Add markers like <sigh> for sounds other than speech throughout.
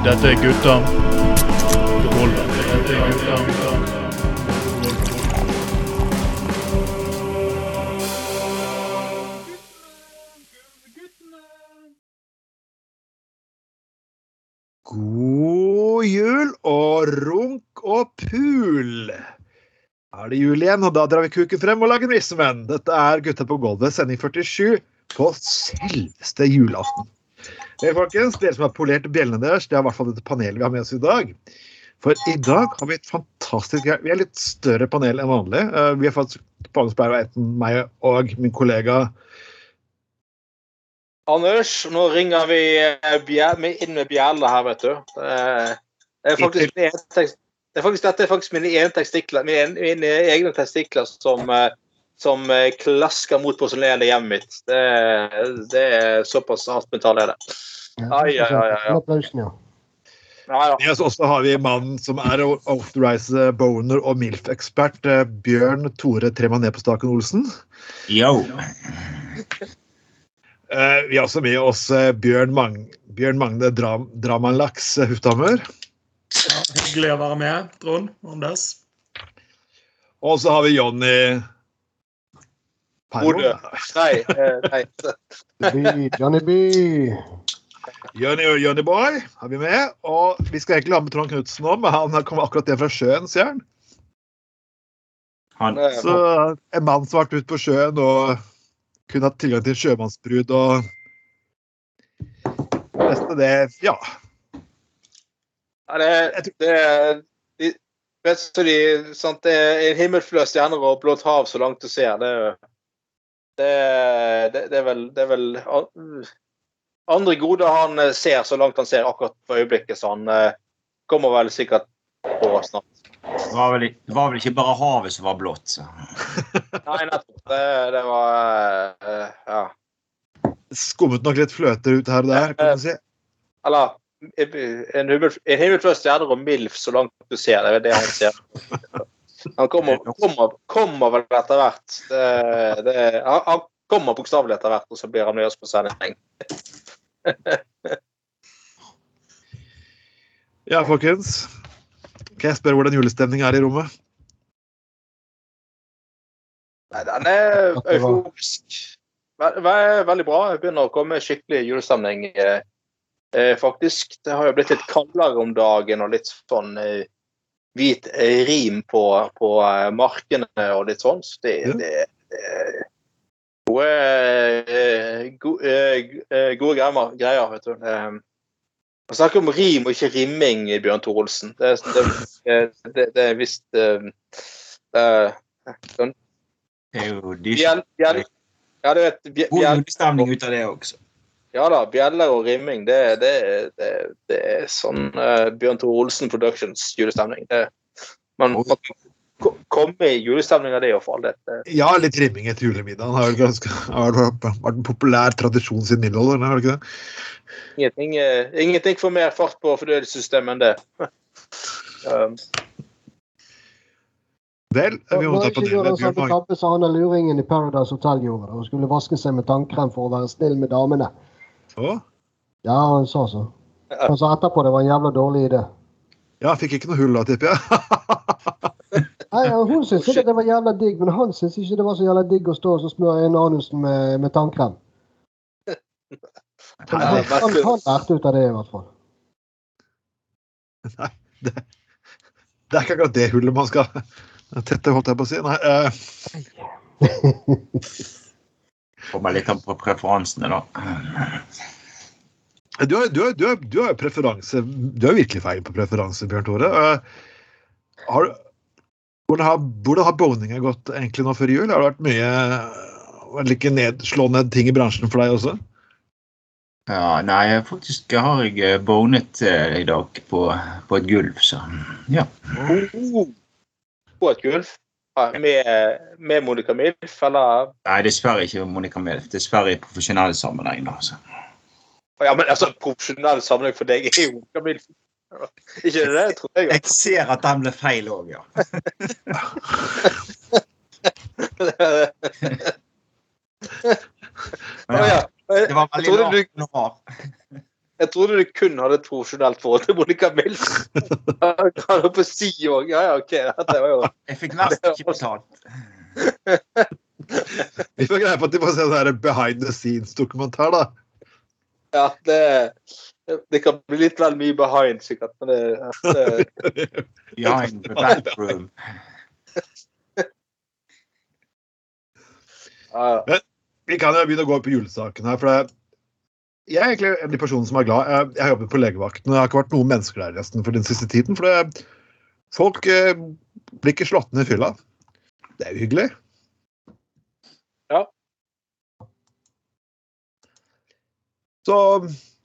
Dette er gutta. Dette er gutta. God jul og runk og pul! Er det jul igjen, og da drar vi kuken frem og lager nissemenn. Dette er Gutta på gulvet, sending 47 på selveste julaften. Hey, folkens, Dere som har polert bjellene deres, det er i hvert fall dette panelet vi har med oss i dag. For i dag har vi et fantastisk Vi er litt større panel enn vanlig. Eh, Vi har fått pleier enten meg og min kollega Anders, nå ringer vi eh, bjell, med- inn med bjella her, vet du. Det er- faktisk, det er faktisk, dette er faktisk mine, egne testikler, mine, egne testikler som, eh, som eh, klasker mot porselenet i hjemmet mitt. Det, det er såpass hardt metall er det. Ai, ai, ai, ai. Applausen, ja. Ja, ja. så har vi mannen som er authorized boner og MILF-ekspert, eh, Bjørn Tore Tremané på Staken Olsen. Yo. Eh, Vi har også med oss eh, Bjørn, Mang Bjørn Magne Dram Dramanlaks Hufthammer. Ja, hyggelig å være med, Trond Anders. Og så har vi Jonny Bodø. Nei, eh, nei. Johnny B. Jonny og Jonny Boy har vi med. Og vi skal egentlig ha med Trond Knutsen nå, men han kommer akkurat ned fra sjøen, sier han. Han, Så en mann som har vært ute på sjøen og kunne hatt tilgang til sjømannsbrud og Neste det Ja. Ja, det, det, det, vet du, de, sant, det er en himmelflø stjerner og blått hav så langt du ser. Det, det, det, det, er vel, det er vel andre gode han eh, ser så langt han ser akkurat på øyeblikket, så han eh, kommer vel sikkert på snart. det, var vel, det var vel ikke bare havet som var blått. Så. <laughs> Nei, nettopp. Det, det var eh, Ja. Skummet nok litt fløter ut her og der, kan du si. Eller en, himmel, en stjerner og MILF så langt du ser. Det er det han ser. <laughs> Han kommer, kommer, kommer vel etter hvert. Det, det, han, han kommer bokstavelig etter hvert, og så blir han med oss på sending. <laughs> Ja, folkens. Kan jeg spørre hvordan julestemningen er i rommet? Nei, den er euforisk. Ve- ve- Veldig bra. Jeg begynner å komme skikkelig julestemning. eh, eh, Faktisk. Det har jo blitt litt kaldere om dagen og litt sånn eh, hvit rim på, på eh, markene og litt sånn. Så det, Ja. det, det gode, eh, eh, eh, gode greier, vet du. Man snakker om rim og ikke rimming, Bjørn Thorolsen. Olsen. Det, det, det, det er visst sånn Det er jo Bjell, bjell, ja, du vet, bje- god bjell, ut av det også. Ja da, bjeller og rimming, det, det, det, det er sånn uh, Bjørn Tore Olsen Productions julestemning. Det, man, må komme i julestemning av det, fall. Det, det, Ja, litt rimming etter julemiddagen har ganske, har vært en populær tradisjon siden middelalderen, har det ikke det? ingenting, uh, ingenting får mer fart på fordøyelsessystemet enn det. <laughs> um, Vel, vi må ta på det den Bjørn samme Mag tabbe han luringen i Paradise Hotel gjorde? og skulle vaske seg med tannkrem for å være snill med damene. Ja, han sa så. Han sa etterpå det var en jævla dårlig idé. Ja, fikk ikke noe hull da, tipper jeg. <laughs> Nei, Hun syntes ikke det var jævla digg, men han syntes ikke det var så jævla digg å stå og smøre inn anusen med, med tannkrem. Han, han, han, lærte ut av det, i hvert fall. Nei, Det er ikke akkurat det hullet man skal tette, holdt jeg på å si. Nei, eh, <laughs> Kommer litt an på preferansene, da. du har du har- du har- du har jo preferanse Du har virkelig feil på preferanse, Bjørn Tore. Eh, har, du- hvordan, har, hvordan har boninga gått egentlig nå før jul? Har det vært mye like ned, slå ned ting i bransjen for deg også? Ja, nei, faktisk har jeg eh, bonet eh, i dag på, på et gulv, så ja. oh, på et gulv med, med Monica Milf, eller Nei, dessverre ikke Monica Milf. Dessverre i profesjonell sammenheng, da. Altså. Ja, men altså, profesjonell sammenheng for deg er jo Monica Milf. Ikke det, tror jeg. Jeg ser at den ble feil òg, ja. <laughs> Men, ja. Det var veldig rart. du. Jeg trodde du kun hadde et profesjonelt forhold til Monica Milf. Han holdt på si òg. Ja, ja, OK. Dette var jo Jeg fikk nesten ikke betalt. Vi får greie på at de får se sånn behind the scenes-dokumentar, da. Ja, det Det kan bli litt vel mye behind, sikkert. Men det, det Behind the backroom. ja, ja. Vi kan jo begynne å gå på julesaken her. for det, Jeg er egentlig en av de personene som er glad. Jeg, jeg har jobbet på legevakten, og det har ikke vært noen mennesker der resten for den siste tiden. For det, folk eh, blir ikke slått ned i fylla. Det er jo hyggelig. Ja. Så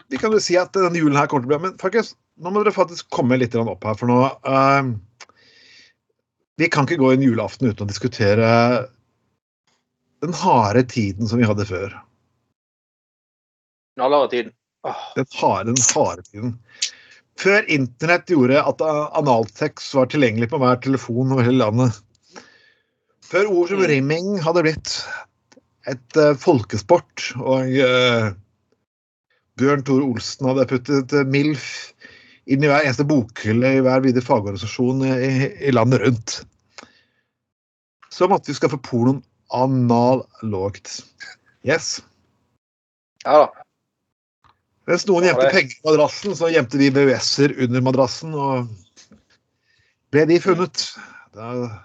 vi kan jo si at denne julen her kommer til å bli Men folkens, nå må dere faktisk komme litt opp her, for nå eh, Vi kan ikke gå inn julaften uten å diskutere den harde tiden som vi hadde før. Knallharde tiden. Åh, Den harde, den harde tiden. Før internett gjorde at analsex var tilgjengelig på hver telefon over hele landet. Før ord som Mm. rimming hadde blitt et uh, folkesport, og uh, Bjørn Tore Olsen hadde puttet uh, MILF inn i hver eneste bokhylle i hver videre fagorganisasjon i, i landet rundt. Så måtte vi skaffe pornoen analogt. Yes. Ja da. Mens noen gjemte det- penger i madrassen, så gjemte de VØS-er under madrassen. Og ble de funnet, da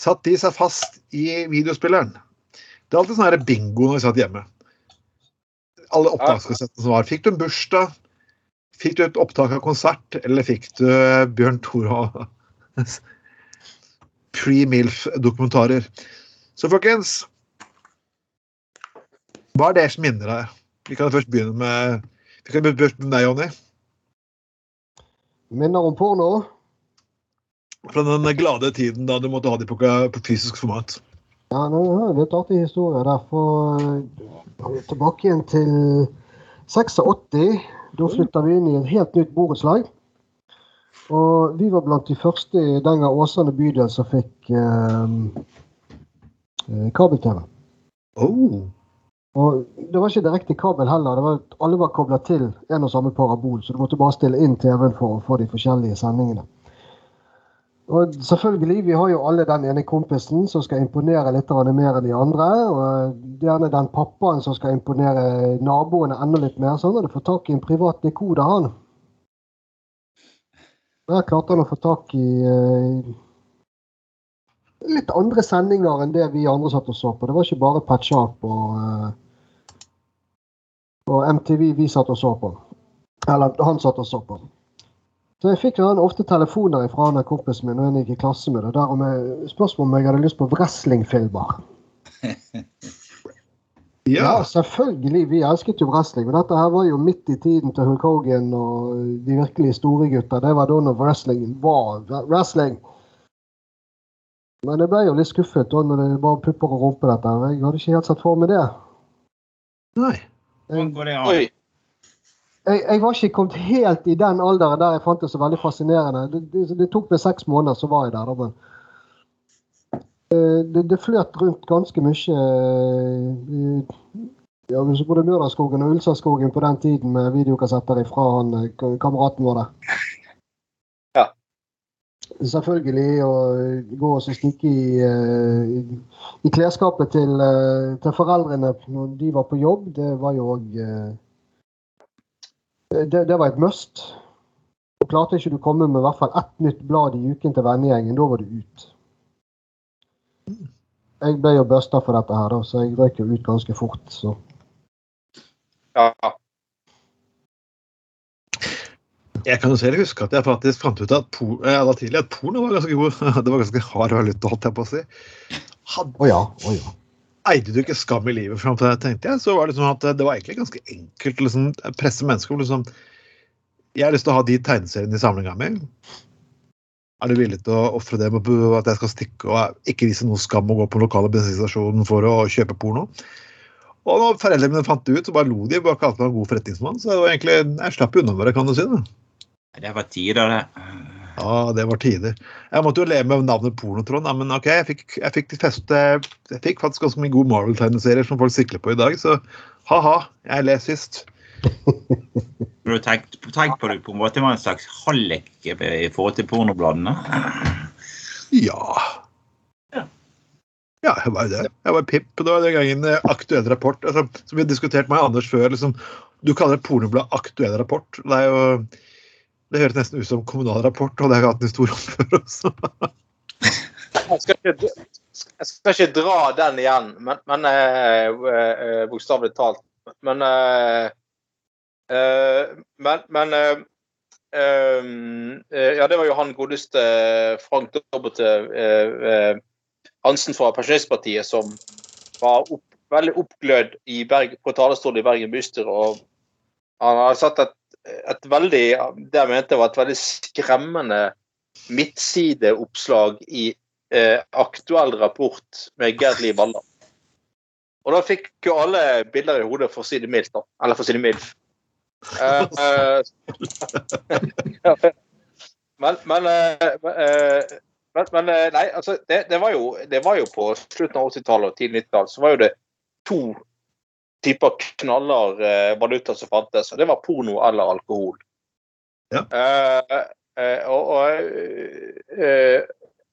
satt de seg fast i videospilleren. Det er alltid sånn bingo når vi satt hjemme. Alle opptakskassettene som var. Fikk du en bursdag? Fikk du et opptak av konsert, eller fikk du Bjørn Tora <laughs> pre-MILF-dokumentarer? Så folkens Hva er deres minner her? Vi kan først begynne med Vi kan begynne med deg, Jonny. Minner om porno? Fra den glade tiden da du måtte ha dem på, på fysisk format. Ja, det er en litt artig historie. der. For vi tilbake igjen til 86. Da flytta vi inn i et helt nytt borettslag. Og vi var blant de første i den gang Åsane bydel som fikk eh, eh, kabel-TV. Oh. Og det var ikke direkte kabel heller. var Alle var kobla til en og samme parabol, så du måtte bare stille inn TV-en for å få de forskjellige sendingene. Og selvfølgelig, vi har jo alle den ene kompisen som skal imponere litt mer enn de andre. Og er gjerne den pappaen som skal imponere naboene enda litt mer. Så han hadde fått tak i en privat dekoder, han. Der klarte han å få tak i eh, litt andre sendinger enn det vi andre satt og så på. Det var ikke bare Patch Up og, eh, og MTV vi satt og så på. Eller han satt og så på. Så jeg fikk han ofte telefoner fra han kompisen min når jeg gikk i klasse med det. Der om jeg, spørsmål om jeg hadde lyst på wrestlingfilmer. <laughs> Ja. Ja, selvfølgelig. Vi elsket jo wrestling. Men dette her var jo midt i tiden til Hulk Hogan og de virkelig store gutta. Det var da når wrestling var wrestling. Men jeg ble jo litt skuffet da når det var pupper og rumpe dette. Jeg hadde ikke helt sett for meg det. Nei. Jeg, går det an? Jeg, jeg var ikke kommet helt i den alderen der jeg fant det så veldig fascinerende. Det, det, det tok meg seks måneder, så var jeg der. da, men Eh, det, det fløt rundt ganske mye eh, ja, Både Mørdagsskogen og Ulsaskogen på den tiden med videokassetter fra han eh, kameraten vår der. Selvfølgelig å gå og stikke i, eh, i, klesskapet til, eh, til foreldrene når de var på jobb, det var jo òg det, det var et must. Og klarte ikke du komme med i hvert fall ett nytt blad i uken til vennegjengen, da var du ut. Jeg ble jo busta for dette her, så jeg røyk jo ut ganske fort. Så. Ja. Jeg kan jo selv huske at jeg faktisk fant ut at, por eh, tidlig at porno var ganske god. <laughs> Det var ganske hard valuta, holdt jeg på å si. Hadde, Å ja. oh ja. eide du ikke skam i livet fram til det, tenkte jeg, så var det sånn at det var egentlig ganske enkelt å liksom, presse mennesker. Liksom, jeg har lyst til å ha de tegneseriene i samlinga mi. Er du villig til å ofre dem med at jeg skal stikke og ikke vise noe skam og gå på den lokale bensinstasjonen for å kjøpe porno? Og når foreldrene mine fant det ut, så bare lo de. og kalte meg en god forretningsmann. Så det var egentlig, jeg slapp unna med det, kan du si. det. Det var tider, det. Ja, det var tider. Jeg måtte jo leve med navnet Pornotron, ja, men ok, jeg fikk, jeg fikk feste Jeg fikk faktisk ganske mye gode Marvel-tegneserier som folk sikler på i dag, så ha-ha, jeg ler sist. <laughs> Du tenk tenkt på det på en måte var en slags hallik i forhold til pornobladene? Ja. Ja, jeg var jo det. Jeg var pimp. Det var den gangen eh, Aktuell rapport, altså, som vi har diskutert med Anders før. liksom, Du kaller det pornoblad Aktuell rapport. Det er jo det høres nesten ut som Kommunal Rapport, og det har vi hatt en stor om <laughs> før også. Jeg skal ikke, jeg skal ikke dra den igjen, men, men eh, eh, bokstavelig talt. Men eh, eh, Men, men eh, eh, Ja, det var jo han godeste Frank Dobbert, eh, Hansen fra Pensjonistpartiet som var opp, veldig oppglødd på talerstolen i Bergen bystyre. og Han har satt et, et veldig det jeg mente var et veldig skremmende midtsideoppslag i eh, aktuell rapport med Gerd Liv Valla. Og da fikk jo alle bilder i hodet, for å si det mildt. da. Eller for å si det mildt. Eh, eh, <laughs> men men, eh, men, nei, altså, det, det, var jo, det var jo på slutten av 80-tallet og tidlig 90-tall så var jo det to typer knaller eh, valuta som fantes, og det var porno eller alkohol. Ja. Eh, eh, og, og eh,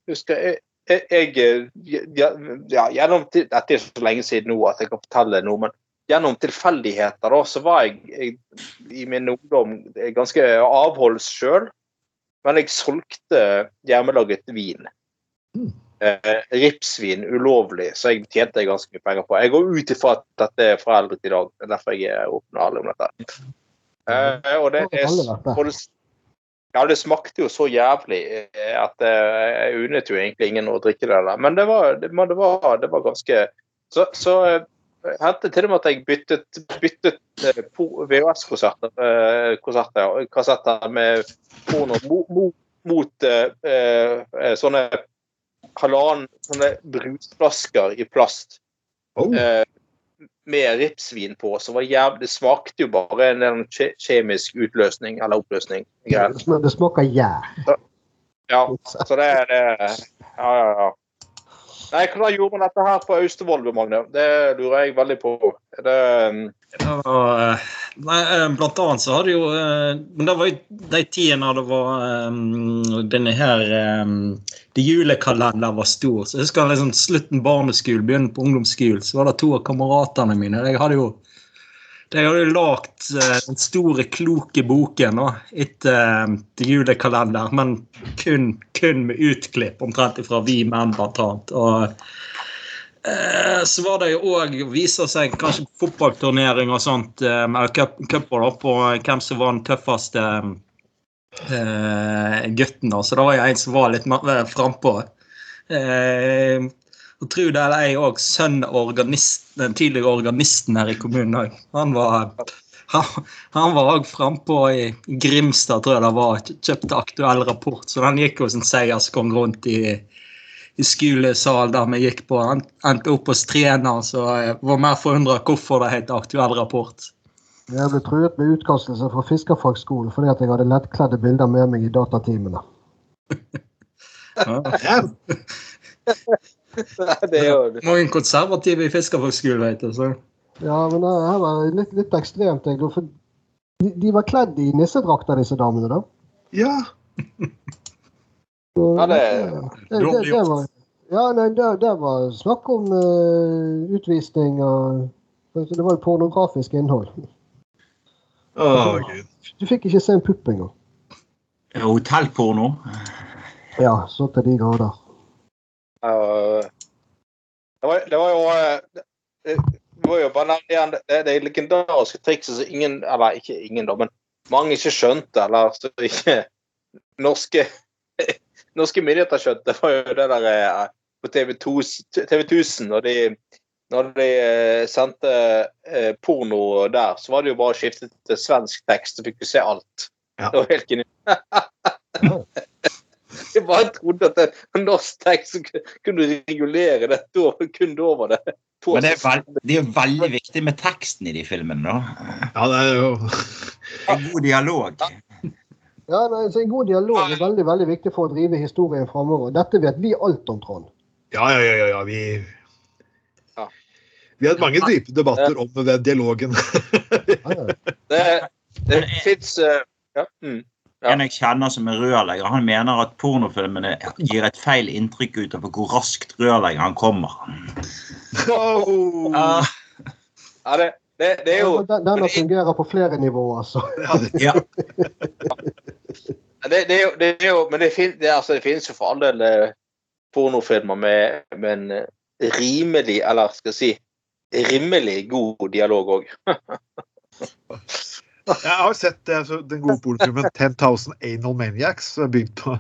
husker jeg, jeg, jeg ja, ja, gjennom Dette er så lenge siden nå at jeg kan fortelle noe, men gjennom tilfeldigheter da, så var jeg, jeg i min ungdom ganske avholds sjøl. Men jeg solgte hjemmelaget vin. Mm. Eh, ripsvin ulovlig, så jeg tjente ganske mye penger på. Jeg går ut ifra at dette er foreldret i dag. Det er derfor jeg er åpen ærlig om dette. Eh, og det, vært det. og det, ja, det smakte jo så jævlig eh, at eh, jeg unnet jo egentlig ingen å drikke det der. Men det var, det, men det var, det var ganske Så, så eh, hendte til og med at jeg byttet, byttet eh, VHS-konserter eh, konserter, ja, kassetter med porno mot, mot, mot sånne halvannen sånne brusflasker i plast Oh. eh, med ripsvin på. Så var jævlig, det smakte jo bare en, en kje- kjemisk utløsning eller oppløsning. greier. Det sm- Det smaker gjær. Ja, så det er det. Ja, ja, ja. Nei, Hvordan gjorde man dette her på Austevoll, Magne? Det lurer jeg veldig på. Er det um, Ja, eh, nei, eh, blant annet så hadde jo eh, Men det var jo de tidene det var eh, denne her Det julekalenderen var stor. Så jeg husker liksom slutten barneskolen, begynne på ungdomsskolen, så var det to av kameratene mine. Jeg hadde jo de hadde jo lagd den store, kloke boken da, etter til julekalender, men kun, kun med utklipp, omtrent fra Vi menn, blant annet. Og eh, så var det jo òg viser seg kanskje fotballturnering og sånt, eh, eller cup- cuper på hvem som var den tøffeste eh, gutten. da, Så det var jo en som var litt mer frampå. Eh, og tro det eller ei òg, sønn organist, den tidligere organisten her i kommunen òg. Han var han, han var òg frampå i Grimstad, tror jeg det var. Kjøpte aktuell rapport. Så den gikk jo som seierskong rundt i, i skolesal der vi gikk på. Endte opp hos trener, så jeg var mer forundra hvorfor det het aktuell rapport. Jeg ble truet med utkastelse fra fiskerfagskolen fordi at jeg hadde lettkledde bilder med meg i datatimene. <laughs> <laughs> Det gjør du. Mange konservative i fiskerfagskolen, vet du. Så. Ja, men det her var litt, litt ekstremt. Jeg, de, de var kledd i nissedrakter, disse damene, da. ja. <laughs> Ja, det- det, det, det var, ja, nei, det, det var snakk om uh, utvisning og Det var jo pornografisk innhold. Oh, gud. Du fikk ikke se en pupp engang. Hotellporno. Ja, så til de grader. Uh, det, var, det var jo uh, det, det var jo bare igjen det, det legendariske trikset som ingen Eller ikke ingen, da, men mange ikke skjønte, eller så ikke norske norske myndigheter skjønte, var jo det der uh, på TV, 2, TV 1000 når de, når de eh, sendte eh, porno der, så var det jo bare å skifte til svensk tekst, så fikk du se alt. Ja. Det var helt genialt. <laughs> Jeg bare trodde at det var norsk tekst så kunne du regulere det. Da, kun da var det på. Men det er, veld, det er veldig viktig med teksten i de filmene, da. Ja, det er jo En god dialog. Ja, nei, så En god dialog er veldig veldig viktig for å drive historien framover. Dette vet vi alt om, Trond. Ja, ja, ja, ja, ja. Vi Ja. Vi har hatt mange dype debatter om den dialogen. Ja, ja. Det, det fins ja. mm. Ja. En jeg kjenner som er rørlegger, han mener at pornofilmene gir et feil inntrykk utover hvor raskt rørleggeren kommer. Oh. Ja, det, det, det er jo Den, den, fungerer på flere nivåer, altså. Ja, det, det, det, er jo, det er jo Men det, fin, det, altså, det finnes jo for all del eh, pornofilmer med, med en eh, rimelig, eller skal jeg si rimelig god dialog òg. Jeg har sett altså, den gode polfilmen 10,000 Anal Maniacs. bygd på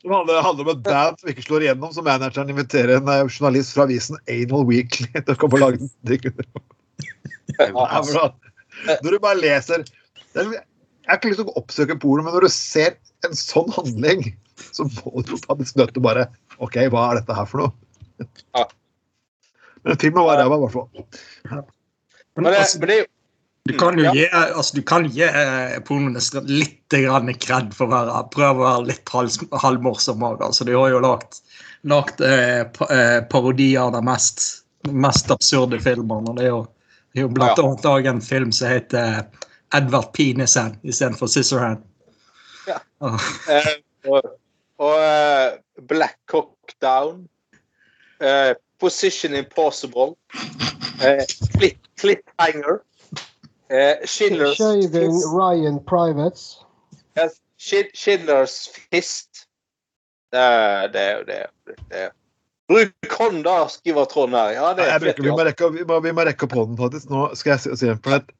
Som handler, handler om et band som ikke slår igjennom, så manageren inviterer en eh, journalist fra avisen Anal Weekly til å komme og lage. <laughs> Når du bare leser er, Jeg har ikke lyst til å oppsøke porno, men når du ser en sånn handling, så må du faktisk nødt til å bare OK, hva er dette her for noe? Men filmen var ræva, i hvert fall. men altså, du kan jo gi, altså, du kan gi eh, pornoindustrien litt grann kred for å være, prøve å være litt halvmorsom òg. Altså, de har jo lagt, lagt eh, pa, eh, parodier av de mest, mest absurde filmene. Det er jo, det er jo blant Ja. annet også en film som heter Edvard Pinesen istedenfor Scissorhand. Ja. Eh, og og eh, Black Cock Down. eh, Position Impossible. Uh, Clip, Cliffhanger. Eh, Schindler's, Shaving Fist, Ryan Privates. yes, Schi- Schindler's Fist. Det er det. er- det, det. er- Bruk hånda, skriver Trond her. Ja, det er bruker, vi, må rekke, vi, må, vi må rekke opp hånden, faktisk. Nå skal jeg si, si for det,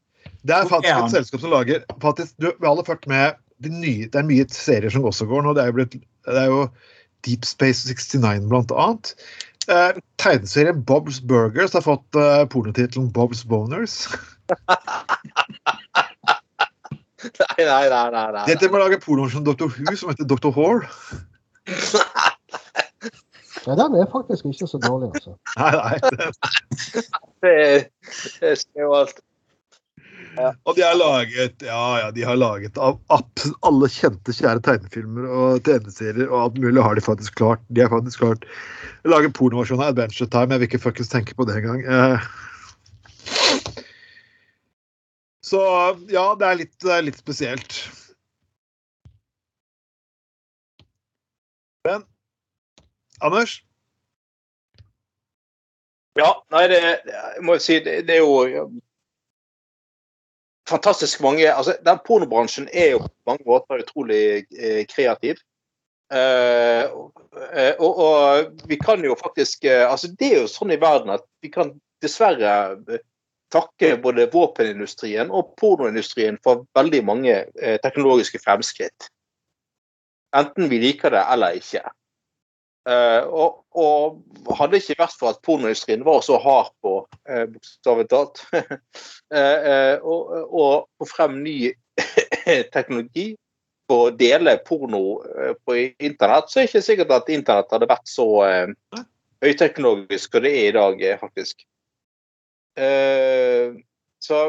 det er faktisk Ja. et selskap som lager faktisk, du, Vi har alle fulgt med de nye, Det er mye serier som også går nå. Det er jo, blitt, det er jo Deep Space 69, blant annet. Eh, tegneserien Bob's Burgers har fått eh, pornotittelen Bob's Boners. <laughs> Nei, nei, nei. nei, nei. Dette å lage pornoversjon som Dr. Who, som heter Dr. Hall Ja, den er faktisk ikke så dårlig, altså. Nei, nei. <laughs> det- er jo alt. Og de har laget ja, ja, de har laget av alle kjente, kjære tegnefilmer og tegneserier og alt mulig har de faktisk klart. De har faktisk klart å lage pornoversjon av Adventure Time. Jeg vil ikke fuckings tenke på det engang. Eh. Så ja, det er litt, litt spesielt. Men Anders? Ja, nei, det, jeg må jo si, det, det er jo fantastisk mange altså Den pornobransjen er jo på mange måter utrolig eh, kreativ. Eh, og, eh, og, og vi kan jo faktisk eh, altså Det er jo sånn i verden at vi kan dessverre eh, takke både våpenindustrien og pornoindustrien for veldig mange eh, teknologiske fremskritt. Enten vi liker det eller ikke. Eh, og, og hadde ikke vært for at pornoindustrien var så hard på, uh, bokstavelig talt, å <laughs> eh, få frem ny <laughs> teknologi på å dele porno eh, på internett, så er det ikke sikkert at internett hadde vært så eh, høyteknologisk som det er i dag, eh, faktisk. Eh, så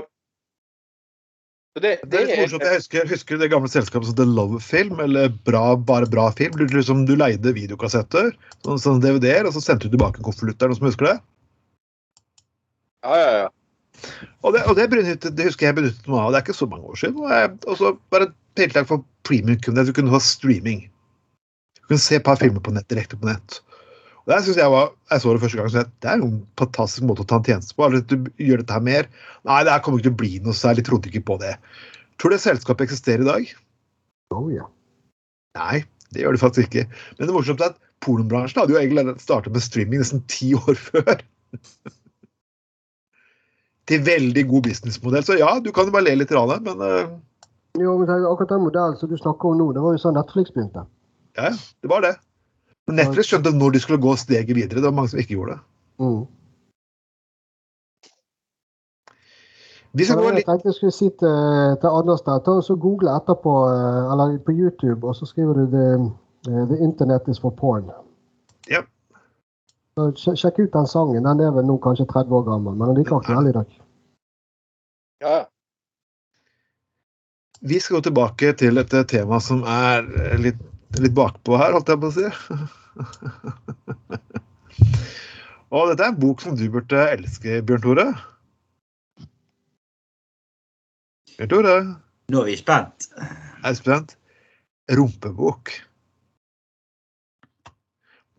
så det, Det er litt morsomt. Jeg husker, husker det gamle selskapet som The Love Film, eller bra, Bare bra film. Du, liksom, du leide videokassetter, sånn, sånn DVD-er, og så sendte du tilbake konvolutt. Det noen som husker det? Ja, ja, ja. Og det, og det, benyttet, det husker jeg benyttet meg av. Det er ikke så mange år siden. Og jeg, også bare et tiltak for premium Du kunne ha streaming. Du kunne se et par filmer på nett direkte på nett. Der synes Jeg var, jeg så det første gang, så jeg, det er en fantastisk måte å ta en tjeneste på. Eller at du gjør dette her mer. Nei, det her kommer ikke til å bli noe særlig. Trodde ikke på det. Tror du det selskapet eksisterer i dag? Oh, ja. Nei, det gjør det faktisk ikke. Men det morsomt er at pornobransjen hadde jo egentlig startet med streaming nesten ti <laughs> år før. Til veldig god businessmodell. Så ja, du kan jo bare le litt, det, men uh... Jo, men akkurat den modellen som du snakker om nå, det var jo sånn Netflix begynte. ja, det var det. Men Netflix skjønte når de skulle gå steget videre. Det var mange som ikke gjorde det. Mm. Vi skal gå Jeg litt tenkte jeg skulle si til, til Anders der, ta og så google etterpå, eh, eller på YouTube, og så skriver du the, eh, the Internet is for porn. Ja. Så Sjekk ut den sangen. Den er vel nå kanskje 30 år gammel, men den er like aktuell i dag. ja, ja. Vi skal gå tilbake til et eh, tema som er litt, litt bakpå her, holdt jeg på å si. <laughs> Og dette er en bok som du burde elske, Bjørn Tore. Bjørn Tore, Nå er vi spent. er du spent? Rumpebok.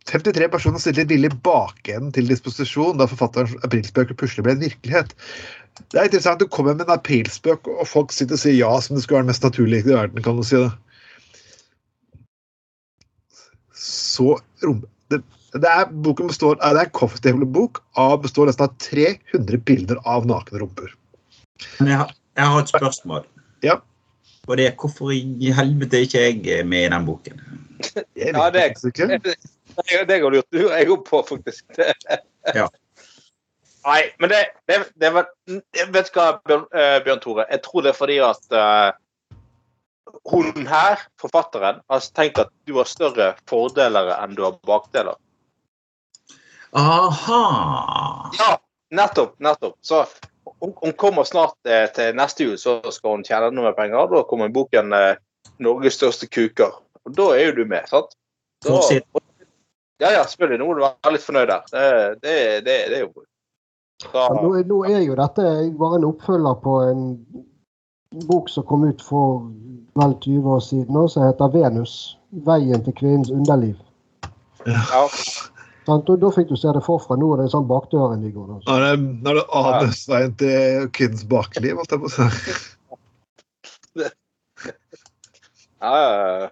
53 personer stilte villig bakenden til disposisjon da forfatterens aprilspøk plutselig ble en virkelighet. Det er interessant. Du kommer med en aprilspøk, og folk sitter og sier ja som det skulle være den mest naturlige i verden. kan du si det. Så rom... Det, det er, boken består, er det er coffee table-bok av består nesten av 300 bilder av nakne rumper. Men jeg har, jeg har et spørsmål. Ja. Og det er hvorfor i helvete er ikke jeg med i den boken? Ja, <laughs> det- er ikke. Det, det går lurt. lurer jeg òg på, faktisk. <laughs> Ja. Nei, men det, det, det var Vet du hva, Bjørn, eh, Bjørn Tore? Jeg tror det er fordi at eh, hun her, forfatteren, har tenkt at du har større fordeler enn du har bakdeler. Aha! Ja, nettopp. nettopp. Så hun, hun kommer snart eh, til neste jul, så skal hun tjene noe penger. Da kommer boken eh, 'Norges største kuker'. Og da er jo du med, sant? Da-. Ja, ja, selvfølgelig. Nå må du være litt fornøyd der. Det, det, det, det er jo bra. Ja, Nå, nå er jo dette bare en oppfølger på en bok som kom ut for vel 20 år siden, nå, som heter 'Venus. Veien til kvinnens underliv'. ja, Og Da fikk du se det forfra. Nå er det sånn bakdøren de går. Nå er det, er det anusveien til kvinnens bakliv, holdt jeg på å si. ja, ja.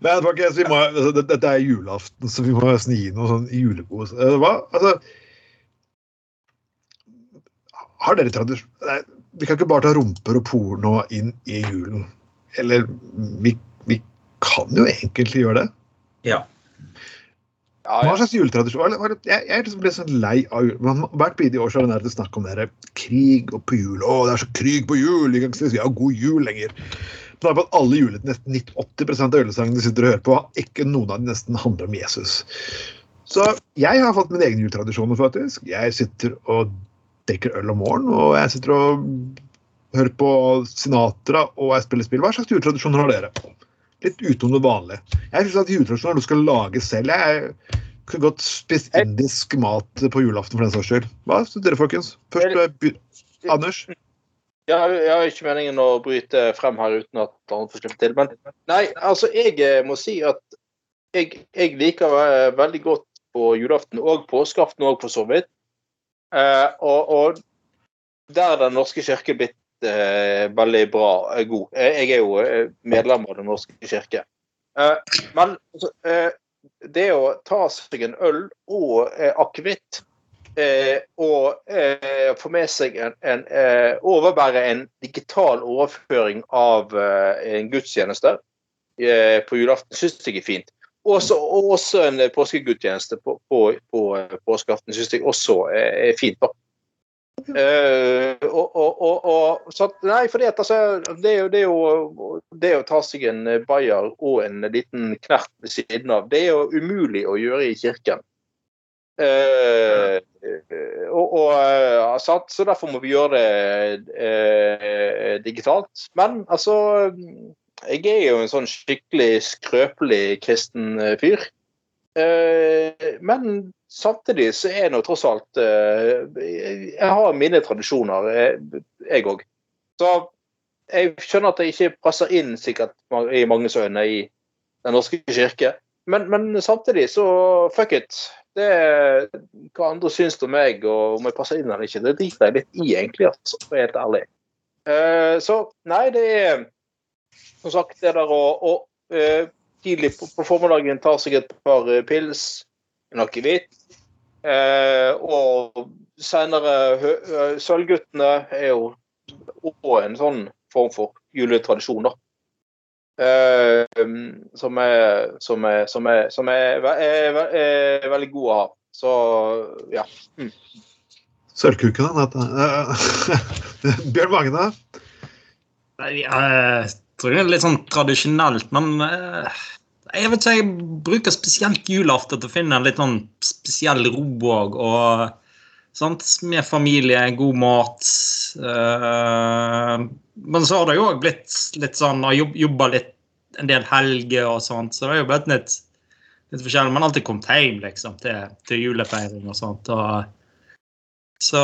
Men folkens, vi må, altså, dette er julaften, så vi må nesten gi noe sånn julekos. Hva? Altså Har dere tradisjon Nei, Vi kan ikke bare ta rumper og porno inn i julen. Eller vi, vi kan jo egentlig gjøre det. Ja. ja, Hva slags juletradisjon? Jeg, jeg er liksom blitt sånn lei av jul. Hvert bidige år så er det snakk om det krig og på jul. Å, det er så krig på jul! Vi kan ikke si ja, god jul lenger. Men på at alle julet, nesten 90-80 av julesangene du sitter og hører på, ikke noen av dem nesten handler om Jesus. Så jeg har fått mine egne juletradisjoner, faktisk. Jeg sitter og drikker øl om morgenen, og jeg sitter og hører på Sinatra og jeg spiller spill. Hva slags juletradisjoner har dere? Litt utenom det vanlige. Jeg syns at juletradisjoner er du skal lage selv. Jeg kunne godt spist indisk mat på julaften for den saks skyld. Hva syns dere, folkens? Først Anders. Jeg Anders. Jeg har ikke meningen å bryte frem her uten at han får slippe til. Men nei, altså, jeg eh, må si at jeg, jeg liker eh, veldig godt på julaften og påskeaften òg, for så vidt. Eh, og, og der er Den norske kirke blitt eh, veldig bra, eh, god. Jeg er jo medlem av Den norske kirke. Men altså, det å ta seg en øl og akevitt og få med seg en, en overbære en digital overføring av en gudstjeneste på julaften, syns jeg er fint. Også, også en påskegudtjeneste påskegudstjeneste på, på, på eh, påskeaften syns jeg også er, fint. da. Eh, Nei, for altså, det, er jo, det, å ta seg en eh, bayer og en liten knert ved siden av, det er jo umulig å gjøre i kirken. Uh, og, og, eh, sant? Så derfor må vi gjøre det uh, digitalt. Men altså Jeg er jo en sånn skikkelig skrøpelig kristen eh, fyr. Eh, men samtidig så er nå tross alt eh, Jeg har mine tradisjoner, jeg òg. Så jeg skjønner at jeg ikke passer inn sikkert i manges øyne i Den norske kirke. Men, men samtidig så fuck it. Det hva andre syns om meg, og om jeg passer inn eller ikke, det driter jeg litt i, egentlig. altså, for å være helt ærlig. Så nei, det er som sagt det der å, å uh, tidlig på, på formiddagen ta seg et par eh, pils, en akevitt. Uh, og senere Sølvguttene er jo også en sånn form for juletradisjon, da. Uh, som, er, som, er, som, er, som er, er, er veldig god å ha. Så ja. Mm. Sølvkukene, dette. <laughs> Bjørn Magne. Nei, Jeg tror det er litt sånn tradisjonelt, men eh, jeg vet ikke, jeg bruker spesielt julaften til å finne en litt sånn spesiell ro òg. Og sant, med familie, god mat. eh, men så har det jo òg blitt litt sånn har jobba litt en del helger og sånt, så det har jo blitt litt litt forskjellig. Men alltid kommet hjem liksom, til, til julefeiring og sånt. og så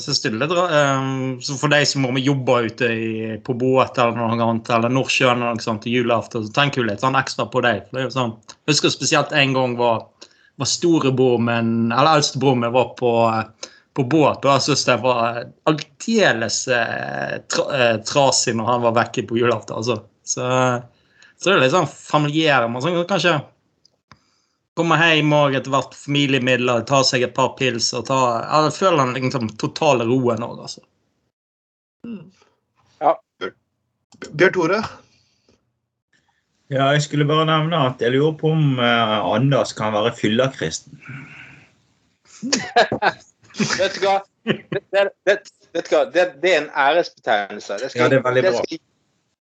synes det er litt eh, Så for de som må jobbe ute i, på Boet eller noe annet, eller Nordsjøen eller noe sånt til julaften, så tenker vi litt sånn ekstra på dem. For sånn, jeg husker spesielt en gang var, var storebror min, eller eldstebror min var på, på båt, og jeg syntes det var aldeles eh, tra, eh, trasig når han var vekke på julaften. Altså. Så, så det er litt sånn familiære. Man sånn, kanskje komme hjem og etter hvert familiemidler, ta seg et par pils og ta Jeg føler den liksom totale roen òg, altså. Bjørn Tore? Ja, jeg skulle bare nevne at jeg lurer på om eh, Anders kan være fyllekristen. <laughs> Vet du hva? Det, det, det, vet du hva? det, det er en æresbetegnelse. Det skal, Ja, det er veldig det bra. skal,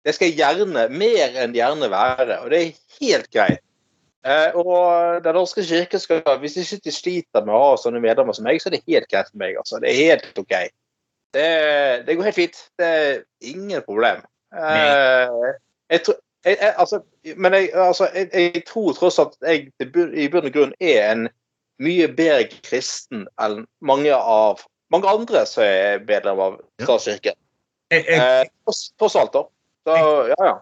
det skal gjerne, mer enn gjerne være, og det er helt greit. Eh, og Den norske kirke skal, hvis de ikke sliter med å ha sånne medlemmer som meg, så er det helt greit for meg. altså. Det er helt OK. Det, det går helt fint. Det er ingen problem. Eh, jeg tror jeg, jeg, altså, men jeg, altså, jeg, tror tross alt at jeg i bunn og grunn er en mye bedre kristen enn mange av mange andre som er medlem av statskirken. Eh, tross- tross alt, da. Så, ja, ja.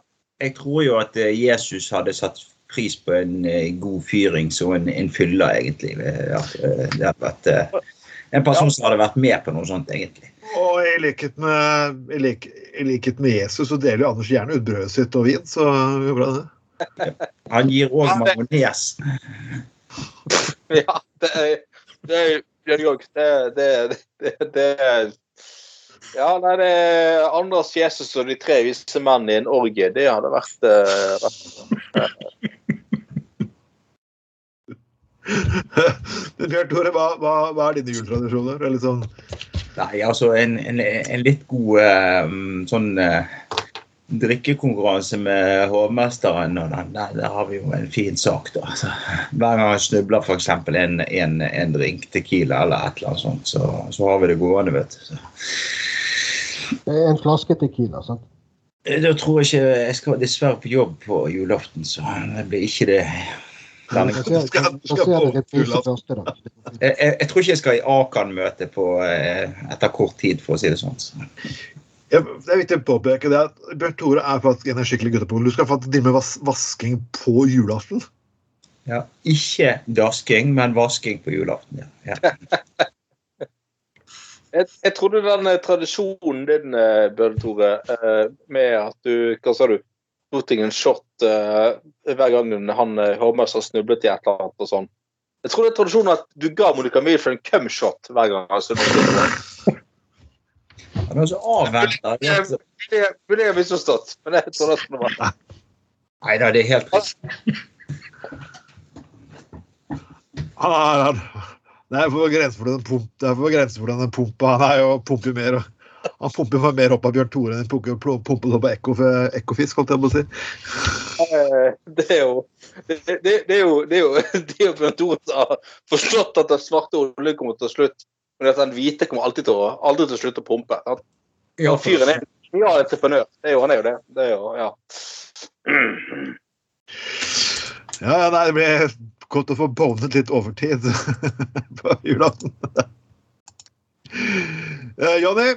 jeg tror jo at eh, Jesus hadde satt pris på en eh, god fyring som en, en fyller, egentlig. Eh, eh, det hadde vært en person som hadde vært med på noe sånt, egentlig. Og i likhet med, i lik, i likhet med Jesus så deler jo Anders gjerne ut brødet sitt og vin, så det bra <laughs> det. Han gir òg majones. <laughs> ja det er det er Bjørn Jørg. Det, det, det, det Ja, nei, det er Anders, Jesus og de tre vise menn i en orgie. Det hadde vært, vært <laughs> Bjørn Tore, hva, hva, hva er dine jultradisjoner? Eller sånn, Nei, altså en, en, en litt god eh, sånn eh, drikkekonkurranse med hovmesteren, og den, der, der har vi jo en fin sak, da. Så, hver gang han snubler f.eks. En, en, en drink Tequila eller et eller annet sånt, så, så har vi det gående, vet du. Så. Det er en flaske Tequila. sant? Eh, Da tror jeg ikke Jeg skal dessverre på jobb på julaften, så det blir ikke det. Denne gangen. skal- skal første. Jeg, jeg, jeg tror ikke jeg skal i Akan-møte eh, etter kort tid, for å si det sånn. Så. Det er viktig å påpeke det at Bjørn Tore er faktisk en skikkelig guttepunkt Du skal faktisk drive med vas vasking på julaften. Ja, ikke dasking, men vasking på julaften. Ja. Ja. <laughs> Jeg, jeg trodde den eh, tradisjonen din, eh, Bjørn Tore, eh, med at du Hva sa du? Deg en shot eh, hver gang han eh, har snublet i et eller annet og sånn. Jeg tror det er tradisjonen at du ga Monica Milf en cumshot hver gang snublet. Han er så avventa. Det burde jeg har misforstått, men jeg tror det var Nei da, det er helt riktig. Han er, han, det er på for grensen for den pumpa. Han er jo pumper mer. og- Han pumper for mer opp av Bjørn Tore enn han pumper opp av Ekofisk, holdt jeg på å si. Eh, Det er jo det, det, det er jo det er jo, det er jo Bjørn Tore som har forstått at den svarte oljen kommer til slutt, men at den hvite kommer alltid til å, aldri til å slutte å pumpe. At Ja, fyren er ja, entreprenør. Det er jo, han er jo det. det er jo, ja. Ja, ja, nei, det blir godt å få bonet litt overtid <laughs> på julaften. Uh, Jonny,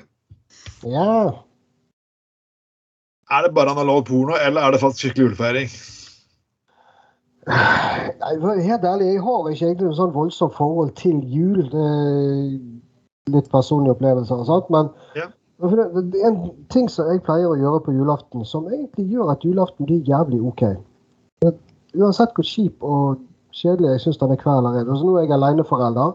Ja. er det bare analog porno, eller er det faktisk skikkelig julefeiring? Nei, helt ærlig, jeg har ikke egentlig noe sånn voldsomt forhold til jul. Litt personlige opplevelser, sant? men Ja. en ting som jeg pleier å gjøre på julaften, som egentlig gjør at julaften blir jævlig OK. Uansett hvor kjip og kjedelig jeg syns denne kvelden er. Altså, nå er jeg aleneforelder,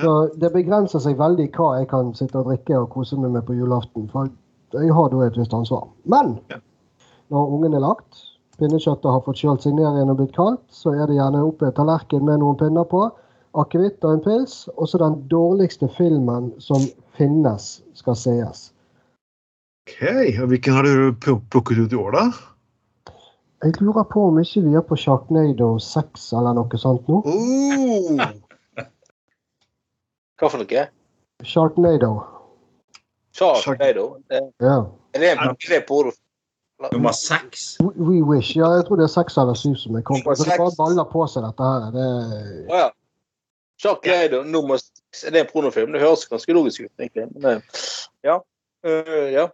så det begrenser seg veldig hva jeg kan sitte og drikke og kose meg med på julaften. For jeg har da et visst ansvar. Men når ungen er lagt, pinnekjøttet har fått kjølt seg ned igjen og blitt kaldt, så er det gjerne oppe en tallerken med noen pinner på, akevitt og en pils, og så den dårligste filmen som finnes, skal sees. Ok, og Hvilken har du plukket ut i år, da? Jeg lurer på om ikke vi er på Sharknado 6 eller noe sånt nå. Oh, Hva for noe? Sharknado. Sharknado? Ja. Er det en er det porno? Nummer seks. We We Wish. Ja, jeg tror det er seks eller syv som er kommet. Det bare baller på seg, dette her. Det, Oh, ja. Sharknado nummer seks. Er det en pornofilm? Det høres ganske logisk ut, egentlig. Men eh, ja. Uh, ja.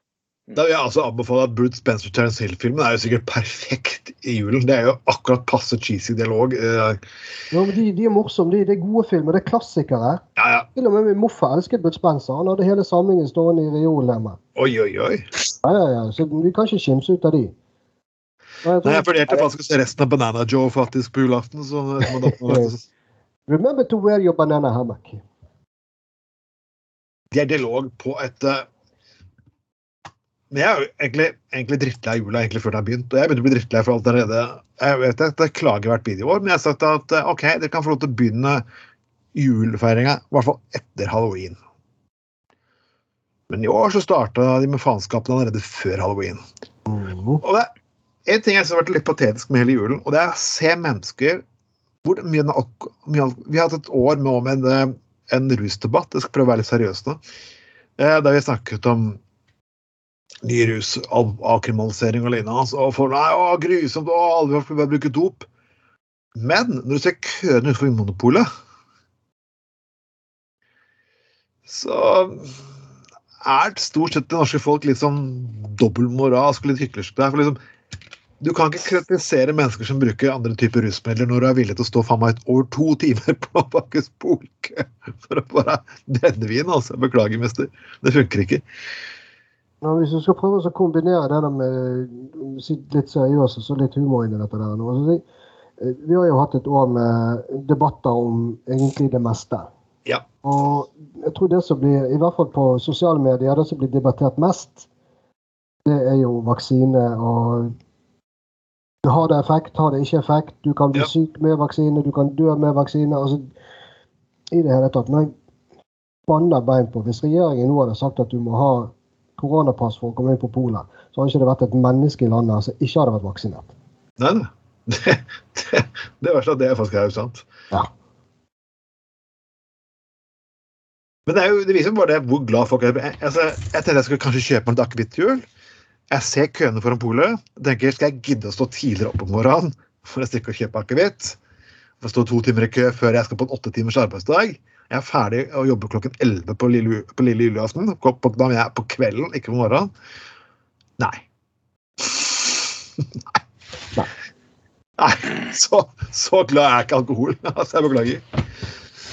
Da vil jeg altså anbefale at Bruce Spencer Terence Hill-filmen er jo sikkert perfekt i julen. Det er jo akkurat passe cheesy dialog. Eh, ja, men de, de er morsomme. De, det er gode filmer. Det er klassikere. Ja, ja. Til og med min morfar elsket Bruce Spencer. Han hadde hele samlingen stående i reolen. Oi, oi, oi. Ja, ja, ja. Så vi kan ikke skimse ut av de. Nei, jeg jeg vurderte faktisk se resten av Banana Joe faktisk på julaften. Så <laughs> Remember to wear your banana hammock. det er dialog på et eh, Men jeg er jo egentlig, egentlig drittlei av jula egentlig før den har begynt. Og jeg begynner å bli drittlei for alt allerede. Jeg vet at jeg klager hvert videoår, men jeg har sagt at eh, OK, dere kan få lov til å begynne julefeiringa i hvert fall etter halloween. Men i år så starta de med faenskapen allerede før halloween. Mm. Og det er en ting jeg har vært litt patetisk med hele julen, og det er å se mennesker hvor mye, mye, Vi har hatt et år med, med en, eh, en rusdebatt, jeg skal prøve å være litt seriøs nå, eh, der vi snakket om ny rus, av- avkriminalisering og lignende. altså, Og for, nei, å, grusomt, å, alle vil bare bruke dop. Men når du ser køene utenfor Vinmonopolet, så er stort sett det norske folk litt sånn dobbeltmoralsk og litt hyklersk der. For liksom, du kan ikke kritisere mennesker som bruker andre typer rusmidler når du er villig til å stå faen meg over to timer på Bakkes polke for å bare brennevin. Altså. Beklager, mister. Det funker ikke. Ja, hvis du skal prøve å kombinere det med litt seriøst og så litt humor inni dette der nå. Eh, vi har jo hatt et år med debatter om egentlig det meste. Ja. Og jeg tror det som blir, i hvert fall på sosiale medier, det som blir debattert mest, det er jo vaksine og Har det effekt, har det ikke effekt? Du kan bli Ja. syk med vaksine, du kan dø med vaksine. altså I det hele tatt. Men jeg banner bein på Hvis regjeringen nå hadde sagt at du må ha koronapass for å komme inn på polet, så hadde ikke det vært et menneske i landet som ikke hadde vært vaksinert. Nei, nei. <laughs> Det, det, det verste er at det faktisk er sant. Ja. Men det, er jo, det viser bare det hvor glad folk er. Jeg, altså, jeg tenkte jeg skulle kanskje kjøpe meg et til jul. Jeg ser køene foran polet. tenker Skal jeg gidde å stå tidligere opp om morgenen for å stikke og kjøpe akevitt? For å stå to timer i kø før jeg skal på en åtte timers arbeidsdag? Jeg er ferdig å jobbe klokken 11 på lille, på lille julaften. På, på, på kvelden, ikke på morgenen. Nei. <laughs> Nei. Nei. Så, så glad er jeg ikke alkohol. <laughs> Altså, jeg beklager.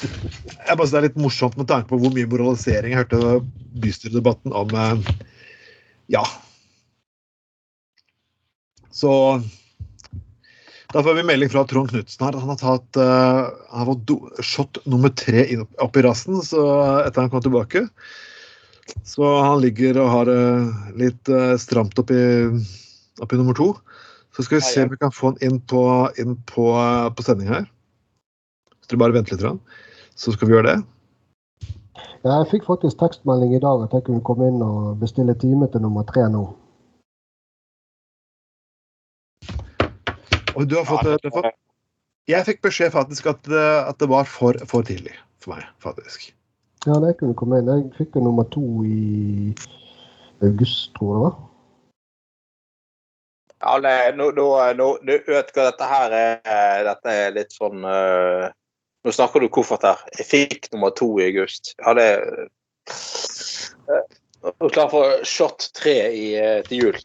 Jeg bare Det er litt morsomt med tanke på hvor mye moralisering jeg hørte i bystyredebatten om eh, Ja. Så da får vi melding fra Trond Knutsen her. Han har tatt eh, han har fått do- shot nummer tre inn opp, opp i rassen så etter han kom tilbake. Så han ligger og har det litt eh, stramt oppi, oppi nummer to. Så skal vi se om vi kan få han inn på, inn på, eh, på sending her. Så dere bare venter litt, så skal vi gjøre det. Ja, Jeg fikk faktisk tekstmelding i dag at jeg kunne komme inn og bestille time til nummer tre nå. Og du har fått, ja, det, fått Jeg fikk beskjed faktisk at, det- at det var for, for tidlig for meg, faktisk. Ja, det kunne komme inn. Jeg fikk jo nummer to i august, tror jeg det var. Ja, nei, nå, nå, nå, nå vet du hva dette her er Dette er litt sånn uh, Nå snakker du koffert her. Jeg fikk nummer to i august. Ja, det uh, Er du klar for shot tre i, eh, til jul?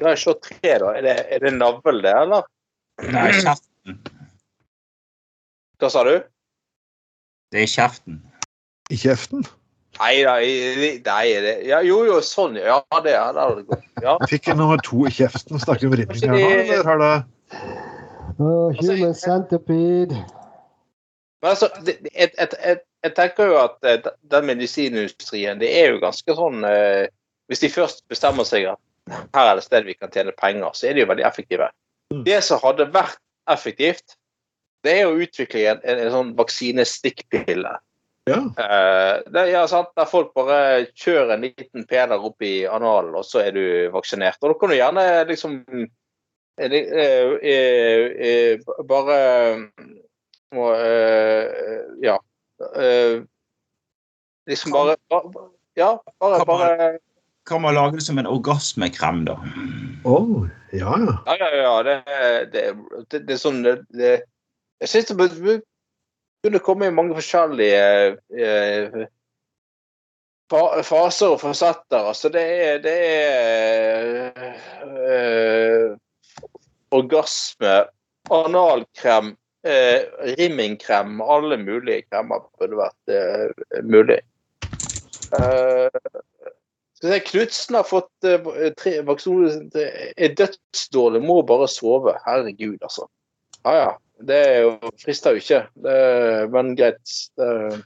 Hva er shot tre, da? Er det, er det navl, det, eller? Nei, kjeften. Hva sa du? Det er kjeften. I kjeften. Nei da, nei det, ja, Jo, jo, sånn, ja. Det ja, gått. Ja. Jeg fikk nummer to i kjeften. Snakker om ridning her nå, eller har det human centipede. Men altså, det, et, jeg, jeg, tenker jo at eh, den medisinindustrien, det er jo ganske sånn eh, Hvis de først bestemmer seg at her er det sted vi kan tjene penger, så er de jo veldig effektive. Mm. Det som hadde vært effektivt, det er å utvikle en, en, en sånn vaksinestikkpille. Ja. Uh, det, ja, sant? Der folk bare kjører en liten peler opp i analen, og så er du vaksinert. Og da kan du gjerne liksom uh, uh, bare Ja. Eh, liksom bare, bare Ja, bare, Kan man- bare kan man lage det som en orgasmekrem, da? Oh, ja, ja. Ja, ja, ja. Det, det, det, det er sånn det, det, Jeg syns det burde komme i mange forskjellige eh, faser og fasetter. Altså, det er, det er eh, orgasme, analkrem, eh, rimmingkrem, alle mulige kremmer burde vært eh, mulig. Eh, Knutsen har fått eh, tre vaksiner. Det Er dødsdårlig, må bare sove. Herregud, altså. Ja ja. Det er jo, frister jo ikke. Det, men greit. Det,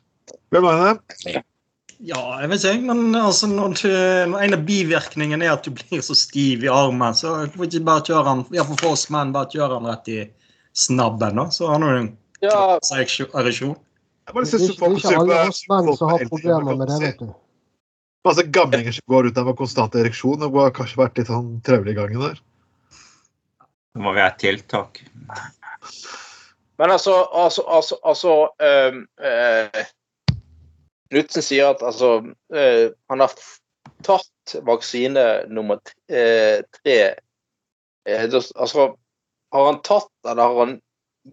Hvem er det? Ja, jeg vet ikke, men altså, når, du, når en av bivirkningene er at du blir så stiv i armen, så får ikke bare kjøre den, iallfall for oss menn, bare kjøre den rett i snabben, da. Så han har jo en ja, ereksjon. Det er ikke, alle oss menn som har problemer med det, vet du. Masse gamlinger som går ut der med konstant ereksjon. Det har kanskje vært litt sånn trøbbel i gangen der. Det må være tiltak. men altså, altså, altså, altså ehm, eh, Knutsen sier at altså eh, Han har tatt vaksine nummer eh, tre eh, Altså, har han tatt, eller har han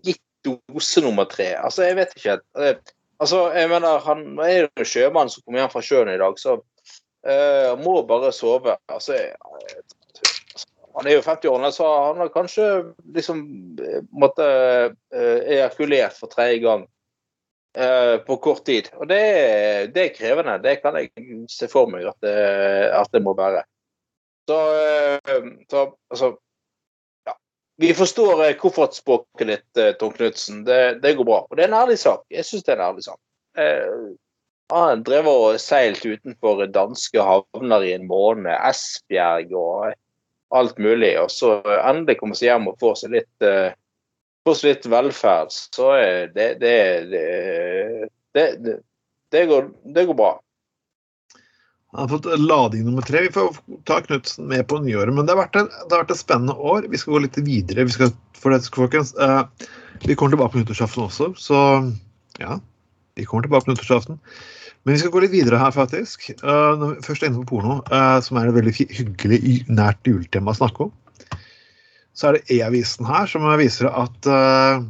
gitt dose nummer tre? Altså, jeg vet ikke. Eh, altså, jeg mener, han er jo sjømann som kommer hjem fra sjøen i dag, så uh, må bare sove. Altså, jeg, han er jo 50-årene, så han har kanskje liksom eh, måtte uh, ejakulert for tredje gang uh, på kort tid. Og det, det er krevende. Det kan jeg se for meg at det, at det må være. Så, uh, så altså. Vi forstår eh, koffertspråket ditt, eh, Tom Knutsen. Det, det går bra. Og det er en ærlig sak. Jeg syns det er en ærlig sak. Eh, han drev og seilt utenfor danske havner i en måned. Esbjerg og alt mulig. Og så endelig komme seg hjem og få seg litt eh, få seg litt velferd. Så det, det, det, går, det går bra. Han har fått lading nummer tre. Vi får ta Knutsen med på nyåret. Men det har, vært det har vært et spennende år. Vi skal gå litt videre. Vi skal, det, eh, vi kommer tilbake på nyttårsaften også, så ja. Vi kommer tilbake på nyttårsaften. Men vi skal gå litt videre her, faktisk. Uh, når vi først er inne på porno, uh, som er et veldig hyggelig, nært juletema å snakke om, så er det E-avisen her som viser at uh,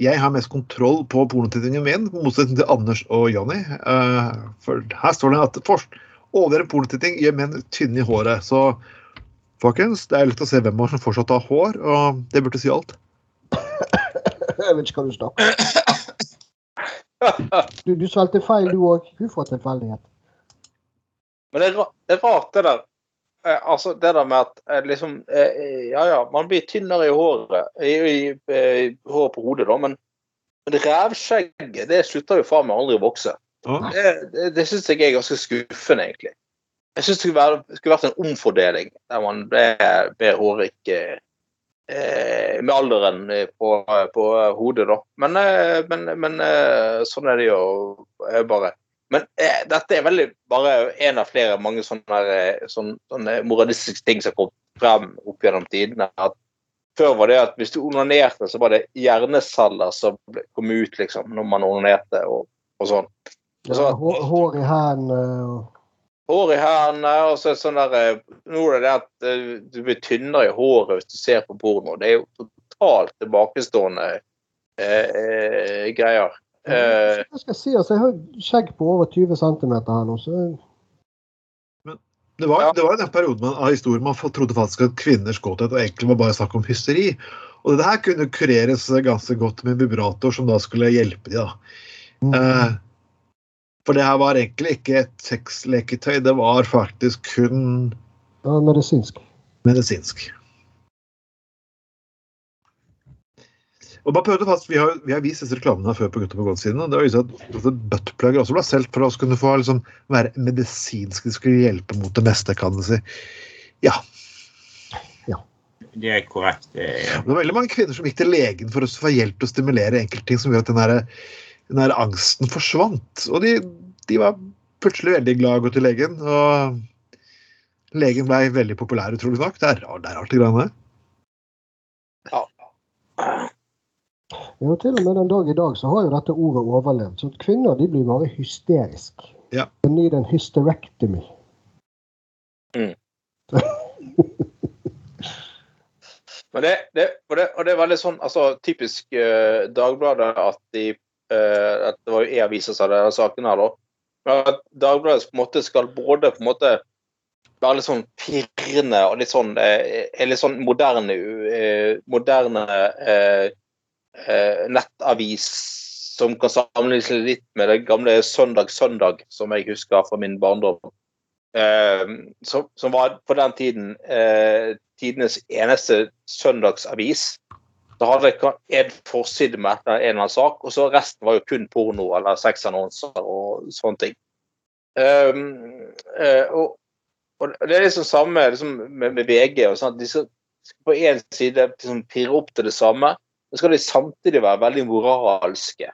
jeg har mest kontroll på pornotittingen min, på motsetning til Anders og Jonny. For her står det at forsk Overdreven polititing gjør menn tynne i håret. Så folkens, det er lett å se hvem av oss som fortsatt har hår, og det burde si alt. Jeg vet ikke hva du snakker om. Du, du svelgte feil, du òg. Hun får tilfeldighet. Men det er, det er rart, det der. Eh, altså, det der med at eh, liksom eh, Ja, ja, man blir tynnere i håret. I, i, i håret på hodet, da, men, men revskjegget, det slutter jo faen meg aldri å vokse. Det, det, det syns jeg er ganske skuffende, egentlig. Jeg syns det skulle, vært en omfordeling der man ble mer hårrik eh, med alderen eh, på, på hodet, da. Men, eh, men, men eh, sånn er det jo bare. Men eh, dette er veldig bare en av flere mange sånne, sånne, sånne moralistiske ting som kom frem opp gjennom tidene. At før var det at hvis du onanerte, så var det hjerneceller som kom ut liksom, når man onanerte og, og sånn. Ja, hår, hår i hendene og hår i hendene, og så sånn der eh, Nå er det det at eh, du blir tynnere i håret hvis du ser på porno. Det er jo totalt tilbakestående eh, eh, greier. Eh, Hva skal jeg si? Altså, jeg har skjegg på over 20 cm her nå, så Det var, Ja. det var den perioden man, av historien man trodde faktisk at kvinners godhet og egentlig var bare snakk om hysteri. Og det her kunne kureres ganske godt med vibrator som da skulle hjelpe de da. Mm. Eh, for det her var egentlig ikke et sexleketøy, det var faktisk kun ja, medisinsk. medisinsk. Og bare prøvde fast, vi har, vi har vist disse reklamene før på Gutta på godt-siden. og Det var at altså, buttplugger også ble solgt for å kunne få liksom, være medisinsk. De skulle hjelpe mot det meste, kan du si. Ja. Det er korrekt. Det er, Det var veldig mange kvinner som gikk til legen for å få hjelp til å stimulere enkeltting som gjør at den, der, den der angsten forsvant. Og de, de var plutselig veldig glad i å gå til legen. Og legen ble veldig populær, utrolig nok. Det er rart, det er rart det greiene der. Ja, til og med den dag i dag så har jo dette ordet overlevd. Så kvinner de blir bare hysteriske. Ja. They need an hysterectomy. <laughs> Men det, det, og, det, og det er veldig sånn altså, typisk eh, Dagbladet at de eh, at Det var jo E-avisa som hadde denne saken her, da. At Dagbladet på en måte skal både på en måte være litt sånn pirrende og litt sånn, eh, litt sånn moderne, eh, moderne eh, eh, nettavis som kan sammenlignes litt med det gamle Søndag Søndag, som jeg husker fra min barndom. Som, som var på den tiden tidenes eneste søndagsavis. Så hadde jeg en forside med en eller annen sak, og så resten var jo kun porno eller sexannonser og sånne ting. Um, uh, og, og, det er liksom samme liksom, med, med, VG. og sånn, De skal på én side liksom, pirre opp til det samme, men skal de samtidig være veldig moralske.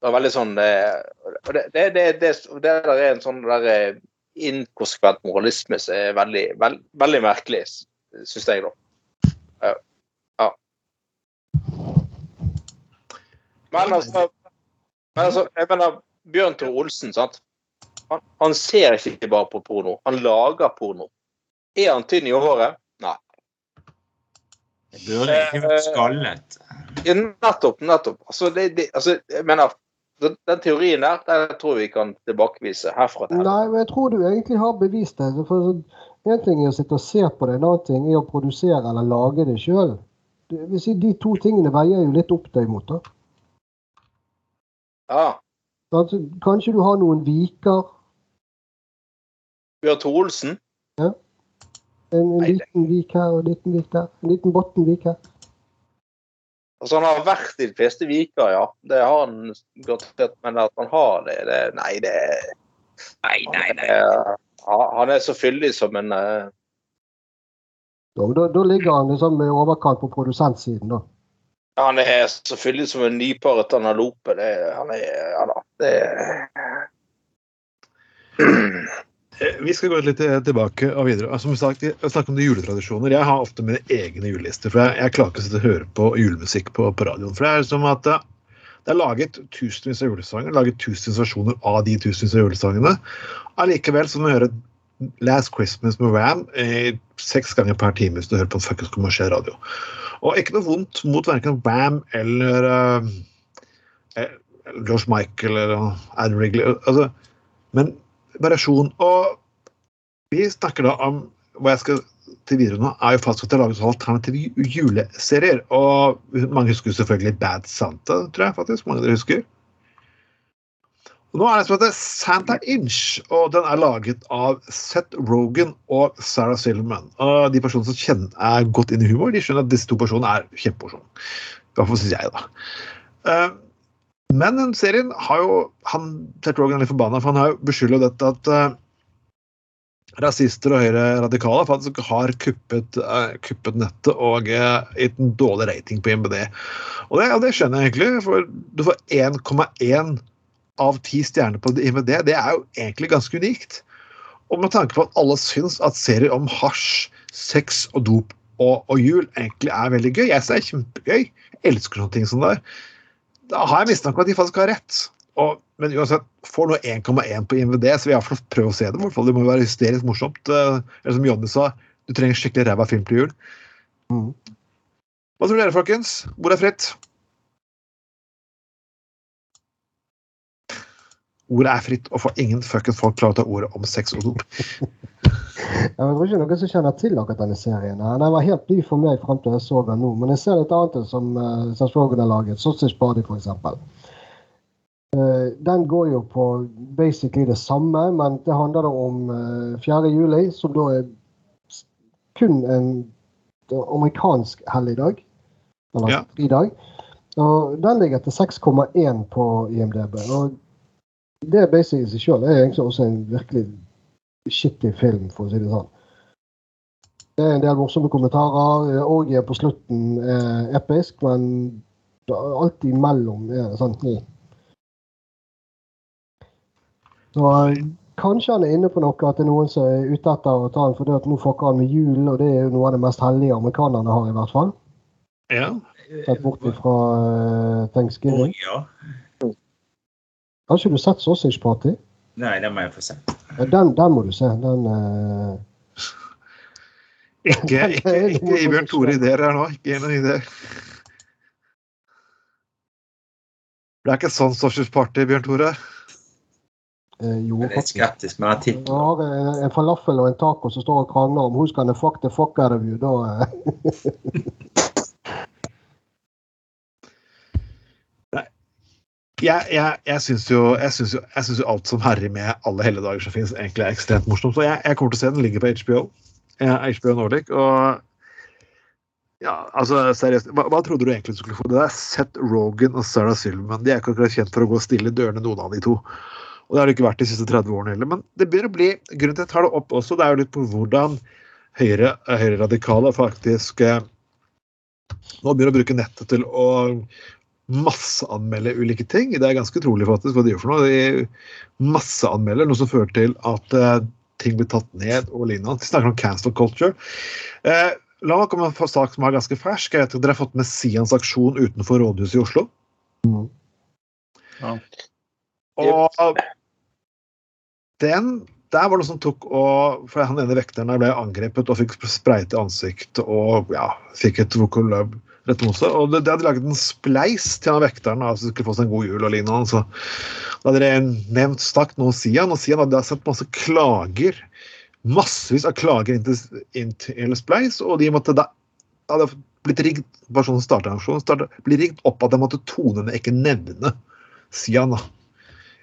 Det er veldig sånn og det, det, det, det, det der er en sånn der eh, inkonsekvent moralisme som er veldig, veld, veldig merkelig, syns jeg, da. Ja. ja. Men altså, men altså jeg mener, Bjørn Tore Olsen, sant? Han, han, ser ikke bare på porno, han lager porno. Er han tynn i håret? Nei. Det burde ikke vært skallet. Ja, nettopp, nettopp. Altså, det, det, altså, jeg mener, den teorien der, den tror vi kan tilbakevise herfra. til Nei, men jeg tror du egentlig har bevist det. For en ting er å sitte og se på det, en annen ting er å produsere eller lage det sjøl. De to tingene veier jo litt opp deg imot, da. Ja. Kanskje du har noen viker Bjørn Olsen? Ja. En, en liten vik her og en liten vik der. En liten Bottenvik her. Altså, han har vært i de fleste viker, ja. Det har han godt sett. Men at han har det, det Nei, det Nei, nei, nei. Han er så fyldig som en uh... da, da, ligger han liksom i overkant på produsentsiden, da. Han er selvfølgelig som en nyparet analope. Det, han er Ja da. Det Eh, vi skal gå litt tilbake og videre. Som sagt, jeg snakker om juletradisjoner. Jeg har ofte mine egne julelister. for Jeg, jeg klarer ikke å høre på julemusikk på, på radioen. for Det er som at eh, det er laget tusenvis av julesanger, laget tusenvis versjoner av de tusenvis av julesangene. Allikevel må du høre Last Christmas med Ram eh, seks ganger per time hvis du hører på en fuckings kommersiell radio. Og ikke noe vondt mot verken Bam eller uh, George Michael eller Ad Wrigley. Altså, men variasjon. Og vi snakker da om hva jeg skal til videre nå, er jo faktisk at det lages alternative juleserier. Og mange husker selvfølgelig Bad Santa, tror jeg faktisk. mange av dere husker. Nå er det som heter Santa Inch, og den er laget av Seth Rogan og Sarah Silverman. Og de personene som kjenner, er godt inn i humor, de skjønner at disse to personene er kjempemorsomme. I hvert syns jeg, da. Uh, men den serien har jo han, Seth Rogan er litt forbanna, for han har jo beskylda dette at uh, rasister og høyre-radikale faktisk har kuppet, uh, kuppet nettet og uh, gitt en dårlig rating på IMBD. Og det, og det skjønner jeg egentlig, for du får 1,1 av ti stjerner på IMD, Det er jo egentlig ganske unikt. Og med tanke på at alle syns at serier om hasj, sex og dop og, og jul egentlig er veldig gøy. Jeg synes det er kjempegøy. Jeg elsker sånne ting som det da har jeg mistanke om at de faktisk har rett. Og, men uansett, får nå 1,1 på IMVD, så vil jeg iallfall prøve å se det. Det må jo være hysterisk morsomt. Eh, eller som Jonny sa, du trenger skikkelig ræva film til jul. Mm. Hva tror dere, folkens? Hvor er fritt? Ordet er fritt, og for ingen fuckings folk klarer å ta ordet om sex og dop. <laughs> Jeg tror ikke noen som kjenner til akkurat denne serien. Den var helt ny for meg frem til jeg så den nå. Men jeg ser litt annet som uh, Seth Rogan har laget. Sausage Party, f.eks. Uh, den går jo på basically det samme, men det handler om uh, 4. juli, som da er kun en amerikansk helligdag. Eller ja. fridag. Og den ligger til 6,1 på IMDb. Og det er i seg sjøl er egentlig også en virkelig skittig film, for å si det sånn. Det er en del morsomme kommentarer. Orgiet på slutten er episk, men alt imellom er sånn mm. Så kanskje han er inne på noe, at det er noen som er ute etter å ta han for at nå fucker han med julen, og det er jo noe av det mest hellige amerikanerne har, i hvert fall. Ja. Sett bort fra uh, thanksgiving. Oh, ja. Kanskje du sett Sausage Party? Nei, den må jeg få se. Den, den må du se. Den uh... <laughs> Ikke, <laughs> ikke, ikke gi Bjørn Tore ideer her nå. Ikke gi noen ideer. Det er ikke sånn Sausage party, Bjørn Tore. Eh, jo, Jeg er litt skeptisk, men jeg Jeg tipper har en, en falafel og en taco som står og krangler om who's gonna fuck the fuck out of you. Da, <laughs> Jeg, jeg, jeg syns jo, jo, jo alt som herjer med alle helligdager som finnes, egentlig er ekstremt morsomt. Så jeg, jeg kommer til å se den. ligger på HBO. HBO Nordic. Og ja, altså seriøst, hva, hva trodde du egentlig du skulle få? Det er Seth Rogan og Sarah Silverman. De er ikke akkurat kjent for å gå stille i dørene, noen av de to. Og det har det ikke vært de siste 30 årene heller. Men det begynner å bli grunnen til at jeg tar det opp også, det er jo litt på hvordan høyre, høyreradikale faktisk eh, nå begynner å bruke nettet til å masseanmelde ulike ting. Det er ganske utrolig faktisk hva de gjør for noe. De masseanmelder, noe som fører til at uh, ting blir tatt ned og lignende. De snakker om cancel culture. Uh, la meg komme med en sak som er ganske fersk. Jeg vet at Dere har fått med Sians aksjon utenfor rådhuset i Oslo. Mm. Ja. Og den der var det noe som tok og For han ene vekteren ble angrepet og fikk spreite i ansiktet og ja, fikk et vokalab rett mot seg. Og det, det hadde laget en spleis til han vekteren, altså skulle få seg en god jul og lignende. Så da hadde de nevnt snakket om Sian, og Sian hadde sett masse klager. Massevis av klager inn til, til Spleis, og de måtte da hadde blitt rigget sånn startaksjon, startet, blitt rigget opp at de måtte tone ned, ikke nevne Sian. da.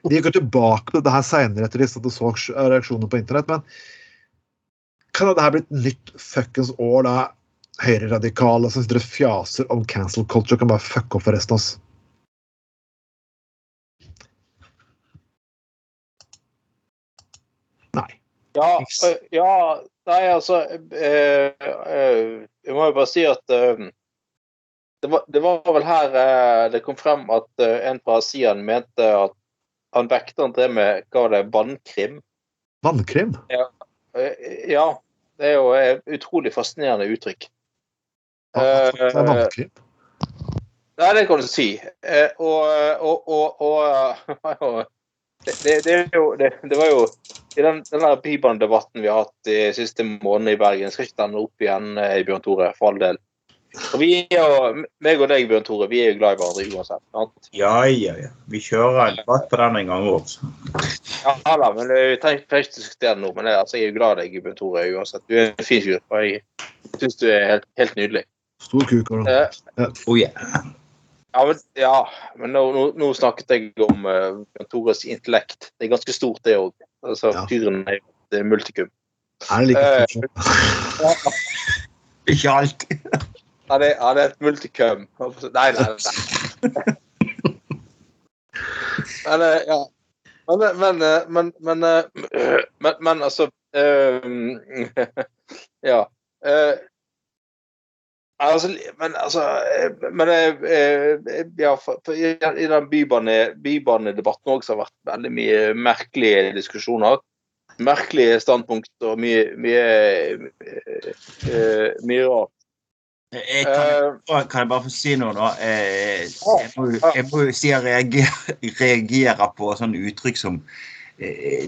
De gikk jo tilbake på det her seinere etter de satt og så reaksjoner på internett, men kan det her bli et nytt fuckings år da høyreradikale som sitter og fjaser om cancel culture, kan bare fucke opp for resten av oss? Nei. Ja, øh, ja Nei, altså øh, øh, Jeg må jo bare si at det, var, det var vel her eh, det kom frem at eh, en fra Sian mente at han vekteren drev med hva var det, vannkrim. Vannkrim? Ja. Ja, det er jo et utrolig fascinerende uttrykk. Ja, Eh, er vannkrim? Nei, det kan du si. Eh, Og, og, og, og <laughs> det, det, det, er jo, det, det var jo i den, den der Bibelen-debatten vi har hatt de siste månedene i Bergen, skal ikke den opp igjen, eh, Bjørn Tore, for all del. Og vi er jo, meg og deg, Bjørn Tore, vi er jo glad i hverandre uansett. sant? Ja, ja, ja. Vi kjører en debatt på den en gang òg. Ja da, men jeg trenger ikke diskutere det nå, men altså, jeg er jo glad i deg, Bjørn Tore, uansett. Du er en fin fyr, og jeg syns du er helt, helt nydelig. Stor kuk. har du. Eh, Oh, yeah. Ja, men, ja, men nå, nå, nå snakket jeg om uh, Bjørn Tores intellekt. Det er ganske stort, det òg. Altså, Ja. Fyren er jo et multikum. Er det like stort som <laughs> Ikke alltid. Han er, han er et multicum. Nei, nei, nei. Men, eh, ja. Men, eh, men, eh, men, men, altså <laughs> Ja. Altså, men altså Men ja, for, for i, den bybane- bybanedebatten òg så har det vært veldig mye merkelige diskusjoner. Merkelige standpunkt og mye mye, mye rart. Jeg kan, Eh, kan jeg bare få si noe, da? Eh, Jeg må, jo- jeg må jo si jeg reagerer, <laughs> reagerer på sånne uttrykk som eh,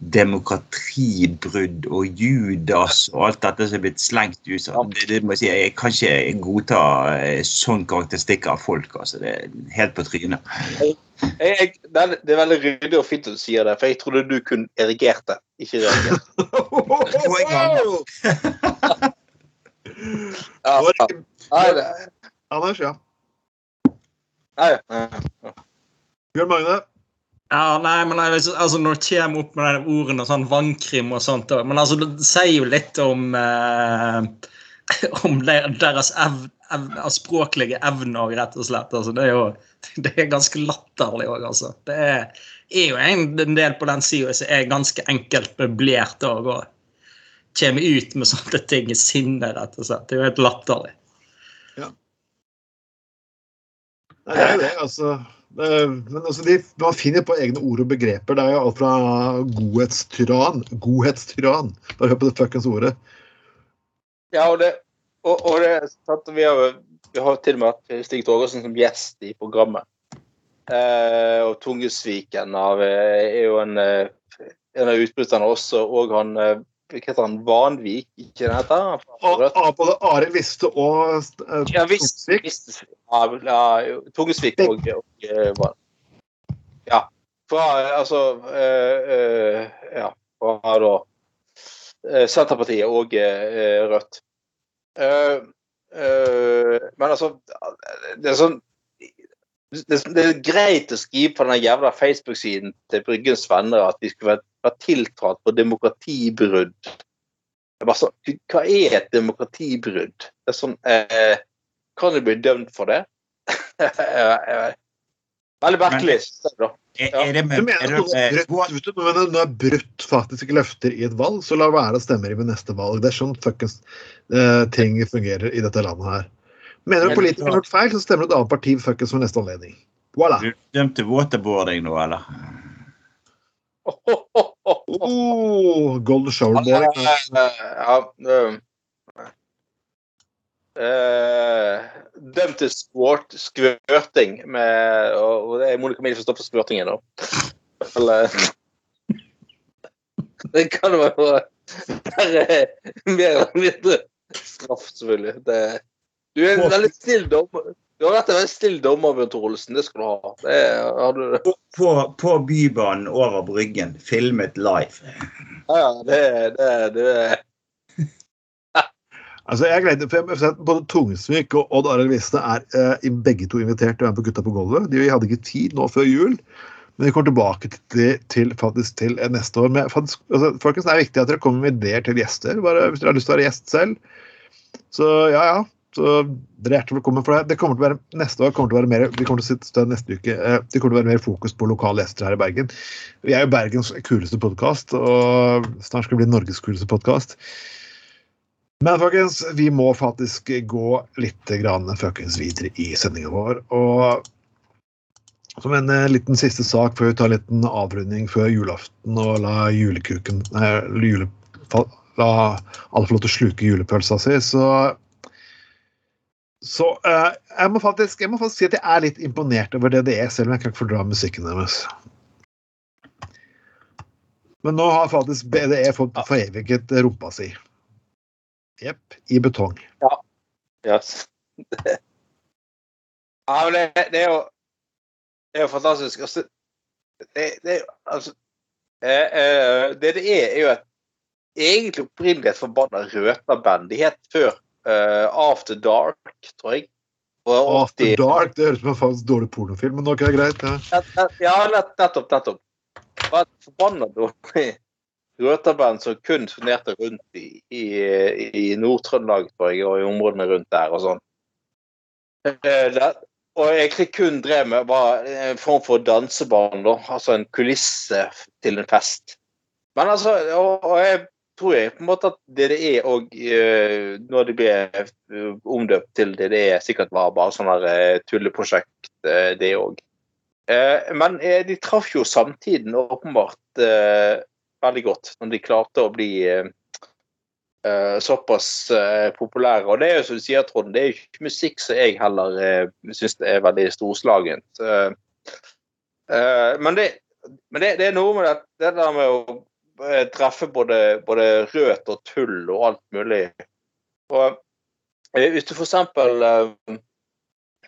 demokratibrudd og Judas og alt dette som er blitt slengt ut. Så det, det må jeg si, jeg kan ikke godta eh, sånn karakteristikker av folk. altså. Det er helt på trynet. jeg, jeg, det, er, det er veldig ryddig og fint at du sier det, for jeg trodde du kun erigerte, ikke reagerte. <laughs> <laughs> Ja, Var Nei, det, Anders, ja. nei, nei. Bjørn Magne. Ja, nei, men jeg, altså Når det kommer opp med de ordene sånn vannkrim og sånt Men altså, det sier jo litt om eh, <laughs> om deres ev, ev, språklige evner, rett og slett. Altså, det er jo <laughs> det er ganske latterlig òg, altså. Det er, er jo en, en del på den sida som er ganske enkelt møblert òg. Og kommer ut med sånne ting i sinne, rett og slett. Det er jo helt latterlig. Nei, det er jo det, altså. Det, men altså, de, man finner på egne ord og begreper. Det er jo alt fra godhetstyran Godhetstyran. Bare hør på det fuckings ordet. Ja, og det, og, og det sant, vi, har, vi har til og med hatt Stig Torgersen som gjest i programmet. Eh, og Tungesviken av, eh, er jo en, eh, en av utbryterne også, og han eh, Hva han? Vanvik, ikke det heter? Både Are Viste og uh, Ja visst. Tungsvik. visst. Ja, ja, Tungesvik og, og eh, Ja. Fra altså uh, eh, Ja, fra da Senterpartiet og Rødt. Eh, eh, men altså Det er sånn det, det er greit å skrive på den jævla Facebook-siden til Bryggens venner at de skulle vært, vært tiltalt for demokratibrudd. Er bare sånn, Hva er et demokratibrudd? Det er sånn, eh, Kan du bli dømt for det? <laughs> Veldig merkelig. jeg. Er, Ja. er det Du er det noen med har brutt, faktisk du, når er løfter i et valg, så la være å stemme i ved neste valg. Det er sånn fuckings eh, ting fungerer i dette landet her. Mener du politikerne har gjort feil, så stemmer du et annet parti fuckings ved neste anledning. Voilà. Du dømte waterboarding nå, eller? Oh, oh, shower boy. Ja, ja. Døm dømt til squirt, skvørting med Og det er Monica Mille som står for skvørtingen, da. Eller Det kan være mer eller mindre straff, selvfølgelig. Det, du er en veldig snill dommer. Du har vært en snill dommer, Bjørn Olsen. Det skal du ha. Det er, du. På, på, på Bybanen over Bryggen, filmet live. Ja, ja, det, det, det <laughs> Altså, jeg gleder, for jeg, for jeg- Både Tungsvik og Odd Arild Viste er eh, begge to invitert til å være med på Gutta på gulvet. De hadde ikke tid nå før jul, men de kommer tilbake til, til, faktisk til eh, neste år. Men faktisk, altså, folkens, Det er viktig at dere kommer med ideer til gjester, bare hvis dere har lyst til å være gjest selv. Så ja, ja. Så dere er hjertelig velkommen for det. Det kommer til å være, Neste år kommer til å være mer vi kommer til å sitte neste uke, eh, det kommer til å være mer fokus på lokale gjester her i Bergen. Vi er jo Bergens kuleste podkast, og snart skal det bli Norges kuleste podkast. Men folkens, vi må faktisk gå litt grann folkens, videre i sendinga vår. Og som en eh, liten siste sak før vi tar en liten avrunding før julaften og la julekuken nei, jule, fa- La alle få lov til å sluke julepølsa si, så så uh, jeg, må faktisk, jeg må faktisk si at jeg er litt imponert over det det er, selv om jeg kan ikke fordra musikken deres. Men nå har faktisk BDE fått foreviget rumpa si. Jepp, i betong. Yes. ja, men det, det er jo Det er jo fantastisk. Altså, det, det, er jo- altså eh, eh, Det det er, er jo et egentlig opprinnelig et forbanna røterband. De het før eh, After Dark, tror jeg. After 80 Dark, det høres ut som en faen dårlig pornofilm, men ok, greit. Ja. Ja, nett, nettopp. nettopp. Det var et forbanna dårlig <laughs> røterband som kun turnerte rundt i, i, i Nord-Trøndelag, tror jeg, og i områdene rundt der og sånn. Uh, Og egentlig kun drev med var en form for dansebane, da. Altså en kulisse til en fest. Men altså, og, og jeg tror jeg på en måte at DDE og eh, når de ble eh, omdøpt til DDE, sikkert var bare sånn her eh, tulleprosjekt, det òg. Men de traff jo samtiden åpenbart veldig godt, når de klarte å bli såpass populære. Og det er jo som du sier, Trond, det er jo ikke musikk som jeg heller uh, syns er veldig storslagent. Men det, men det, det er noe med det, det der med å treffe både, både røt og tull og alt mulig. Og eh, hvis du for eksempel eh,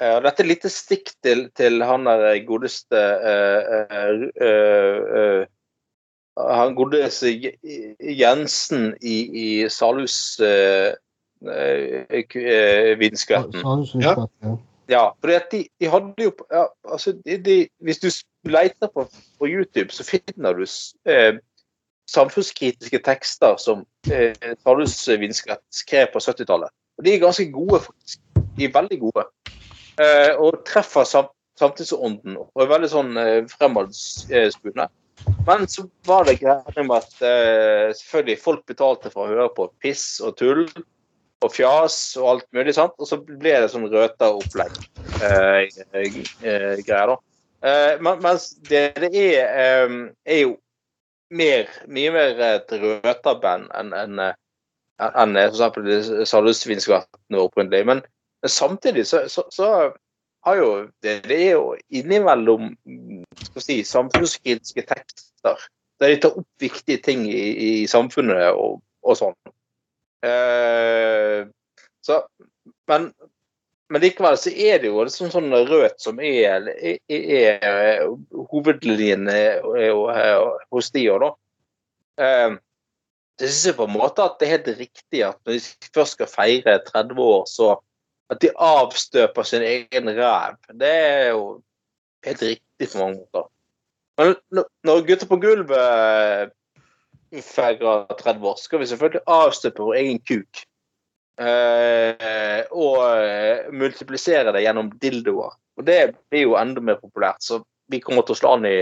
eh, Dette er lite stikk til, til han der godeste uh, uh, uh, eh, Han godeste Jensen i, i Salhus eh, eh, eh. Salhusvindskvetten, ja. Ja, for de, de hadde jo ja, altså de, de, Hvis du leter på, på YouTube, så finner du eh, samfunnskritiske tekster som eh, Salhus Vindskvett skrev på 70-tallet. Og De er ganske gode, faktisk. De er veldig gode. Eh, og treffer sam, samtidsånden og er veldig sånn eh, fremadskuende. Men så var det greier med at eh, selvfølgelig folk betalte for å høre på piss og tull og fjas og alt mulig, sant? og så ble det sånn røta-opplegg. Eh, eh, greier da. Eh, men, mens det det er, eh, er jo mer, mye mer et røterband enn en, eh, enn eh, for eksempel Salhusvinskvatten opprinnelig. Men samtidig så, så, så har jo det, det er jo innimellom skal si, samfunnskritiske tekster der de tar opp viktige ting i, i samfunnet og og sånn. Eh, så, men, men likevel så er det jo liksom sånn rødt som er, er, er hovedlinjen eh, hos de òg, da. Eh, det syns jeg på en måte at det er helt riktig at når de først skal feire 30 år, så at de avstøper sin egen ræv. Det er jo helt riktig på mange måter. Men når gutter på gulvet feirer 30 år, skal vi selvfølgelig avstøpe vår egen kuk. Eh, og eh, multiplisere det gjennom dildoer. Og det blir jo enda mer populært. Så vi kommer til å slå an i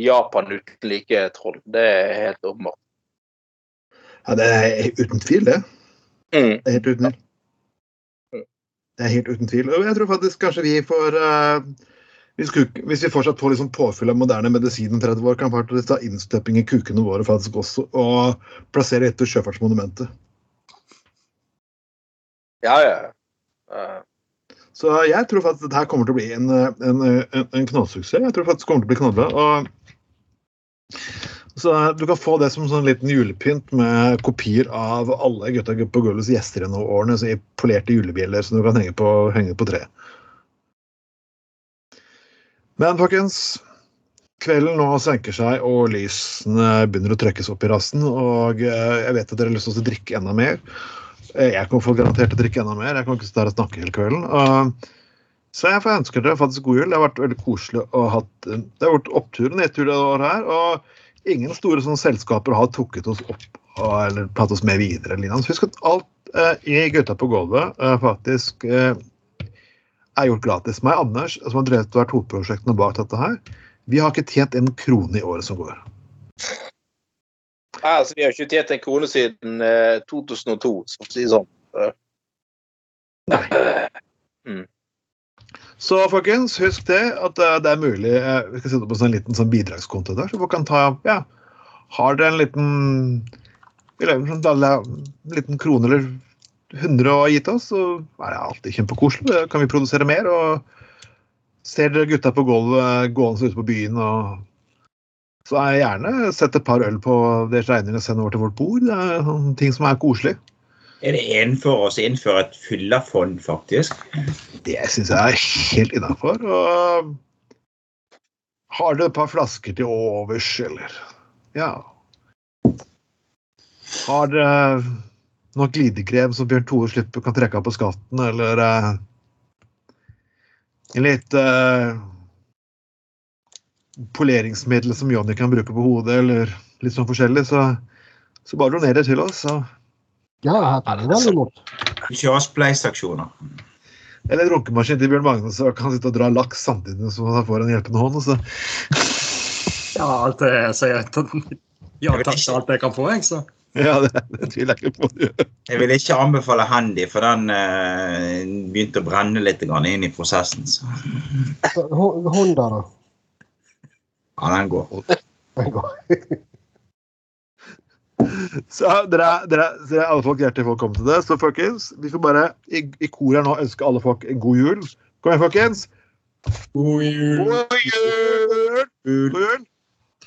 Japan uten like troll. Det er helt åpenbart. Ja, det er uten tvil, det. Mm. Det er helt uten tvil. Det er helt uten tvil. Og jeg tror faktisk kanskje vi får uh, hvis, kuk, hvis, vi fortsatt får liksom påfyll av moderne medisin om 30 år, kan faktisk ta innstøping i kukene våre faktisk også, og plassere etter Sjøfartsmonumentet. Ja, ja. Uh. Så jeg tror faktisk at dette kommer til å bli en, en, en, en knallsuksess. Jeg tror faktisk det kommer til å bli knallbra. Så Du kan få det som sånn liten julepynt med kopier av alle gutta på gulvets gjester gjennom årene så i polerte julebjeller som du kan henge på, henge på treet. Men folkens, kvelden nå senker seg, og lysene begynner å trekkes opp i rassen. Og eh, jeg vet at dere har lyst til å drikke enda mer. Eh, jeg kan få garantert å drikke enda mer. Jeg kan ikke stå her og snakke hele kvelden. Så jeg får ønske dere faktisk god jul. Det har vært veldig koselig å ha Det har vært opptur og nedtur det året her. og ingen store sånne selskaper har trukket oss opp eller tatt oss med videre. Husk at alt eh, i Gutta på gulvet eh, faktisk er gjort gratis. Meg Anders, som har drevet hvert hovedprosjektene bak dette her, vi har ikke tjent en krone i året som går. Ja, altså, vi har ikke tjent en krone siden 2002, for å si det sånn. Nei. Mm. Så folkens, husk det at eh, det er mulig eh, Vi skal sette opp en sånn liten sånn bidragskonto der, så folk kan ta ja, Har dere en liten en liten krone eller 100 å ha gitt oss, så er det alltid kjempekoselig. Da kan vi produsere mer. og Ser dere gutta på gulvet gående ute på byen, og så jeg gjerne sett et par øl på deres regninger og send over til vårt bord. Det er sånne ting som er koselig. Er det en for oss å innføre et fyllafond, faktisk? Det syns jeg er helt innafor. Har du et par flasker til overs, eller Ja. Har dere nok glidekrem som Bjørn Tore slipper kan trekke av på skatten, eller uh, litt uh, poleringsmiddel som Jonny kan bruke på hodet, eller litt sånn forskjellig, så, så bare doner det til oss. så ja, her tar det veldig imot. Kjøre spleisaksjoner. Eller runkemaskin til Bjørn Magnus, så kan han sitte og dra laks samtidig som han får en hjelpende hånd. Så. Ja, alt det jeg sier. Ja takk for alt jeg kan få, jeg, så. Ja, det, det tviler jeg ikke på. Jeg vil ikke anbefale Handy, for den eh, begynte å brenne litt inn i prosessen. Så. Honda, da? Ja, den går. Den går. <laughs> Så dere, dere, dere alle folk hjertelig velkommen til det. Så folkens, vi får bare i, i kor her nå ønske alle folk en god jul. Kom igjen, folkens. God jul. God jul. God jul.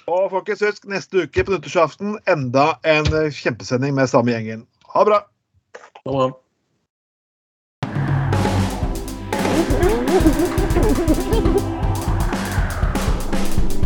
Og folkens, husk neste uke på nyttårsaften enda en kjempesending med samme gjengen. Ha det bra. Ha det bra. <laughs>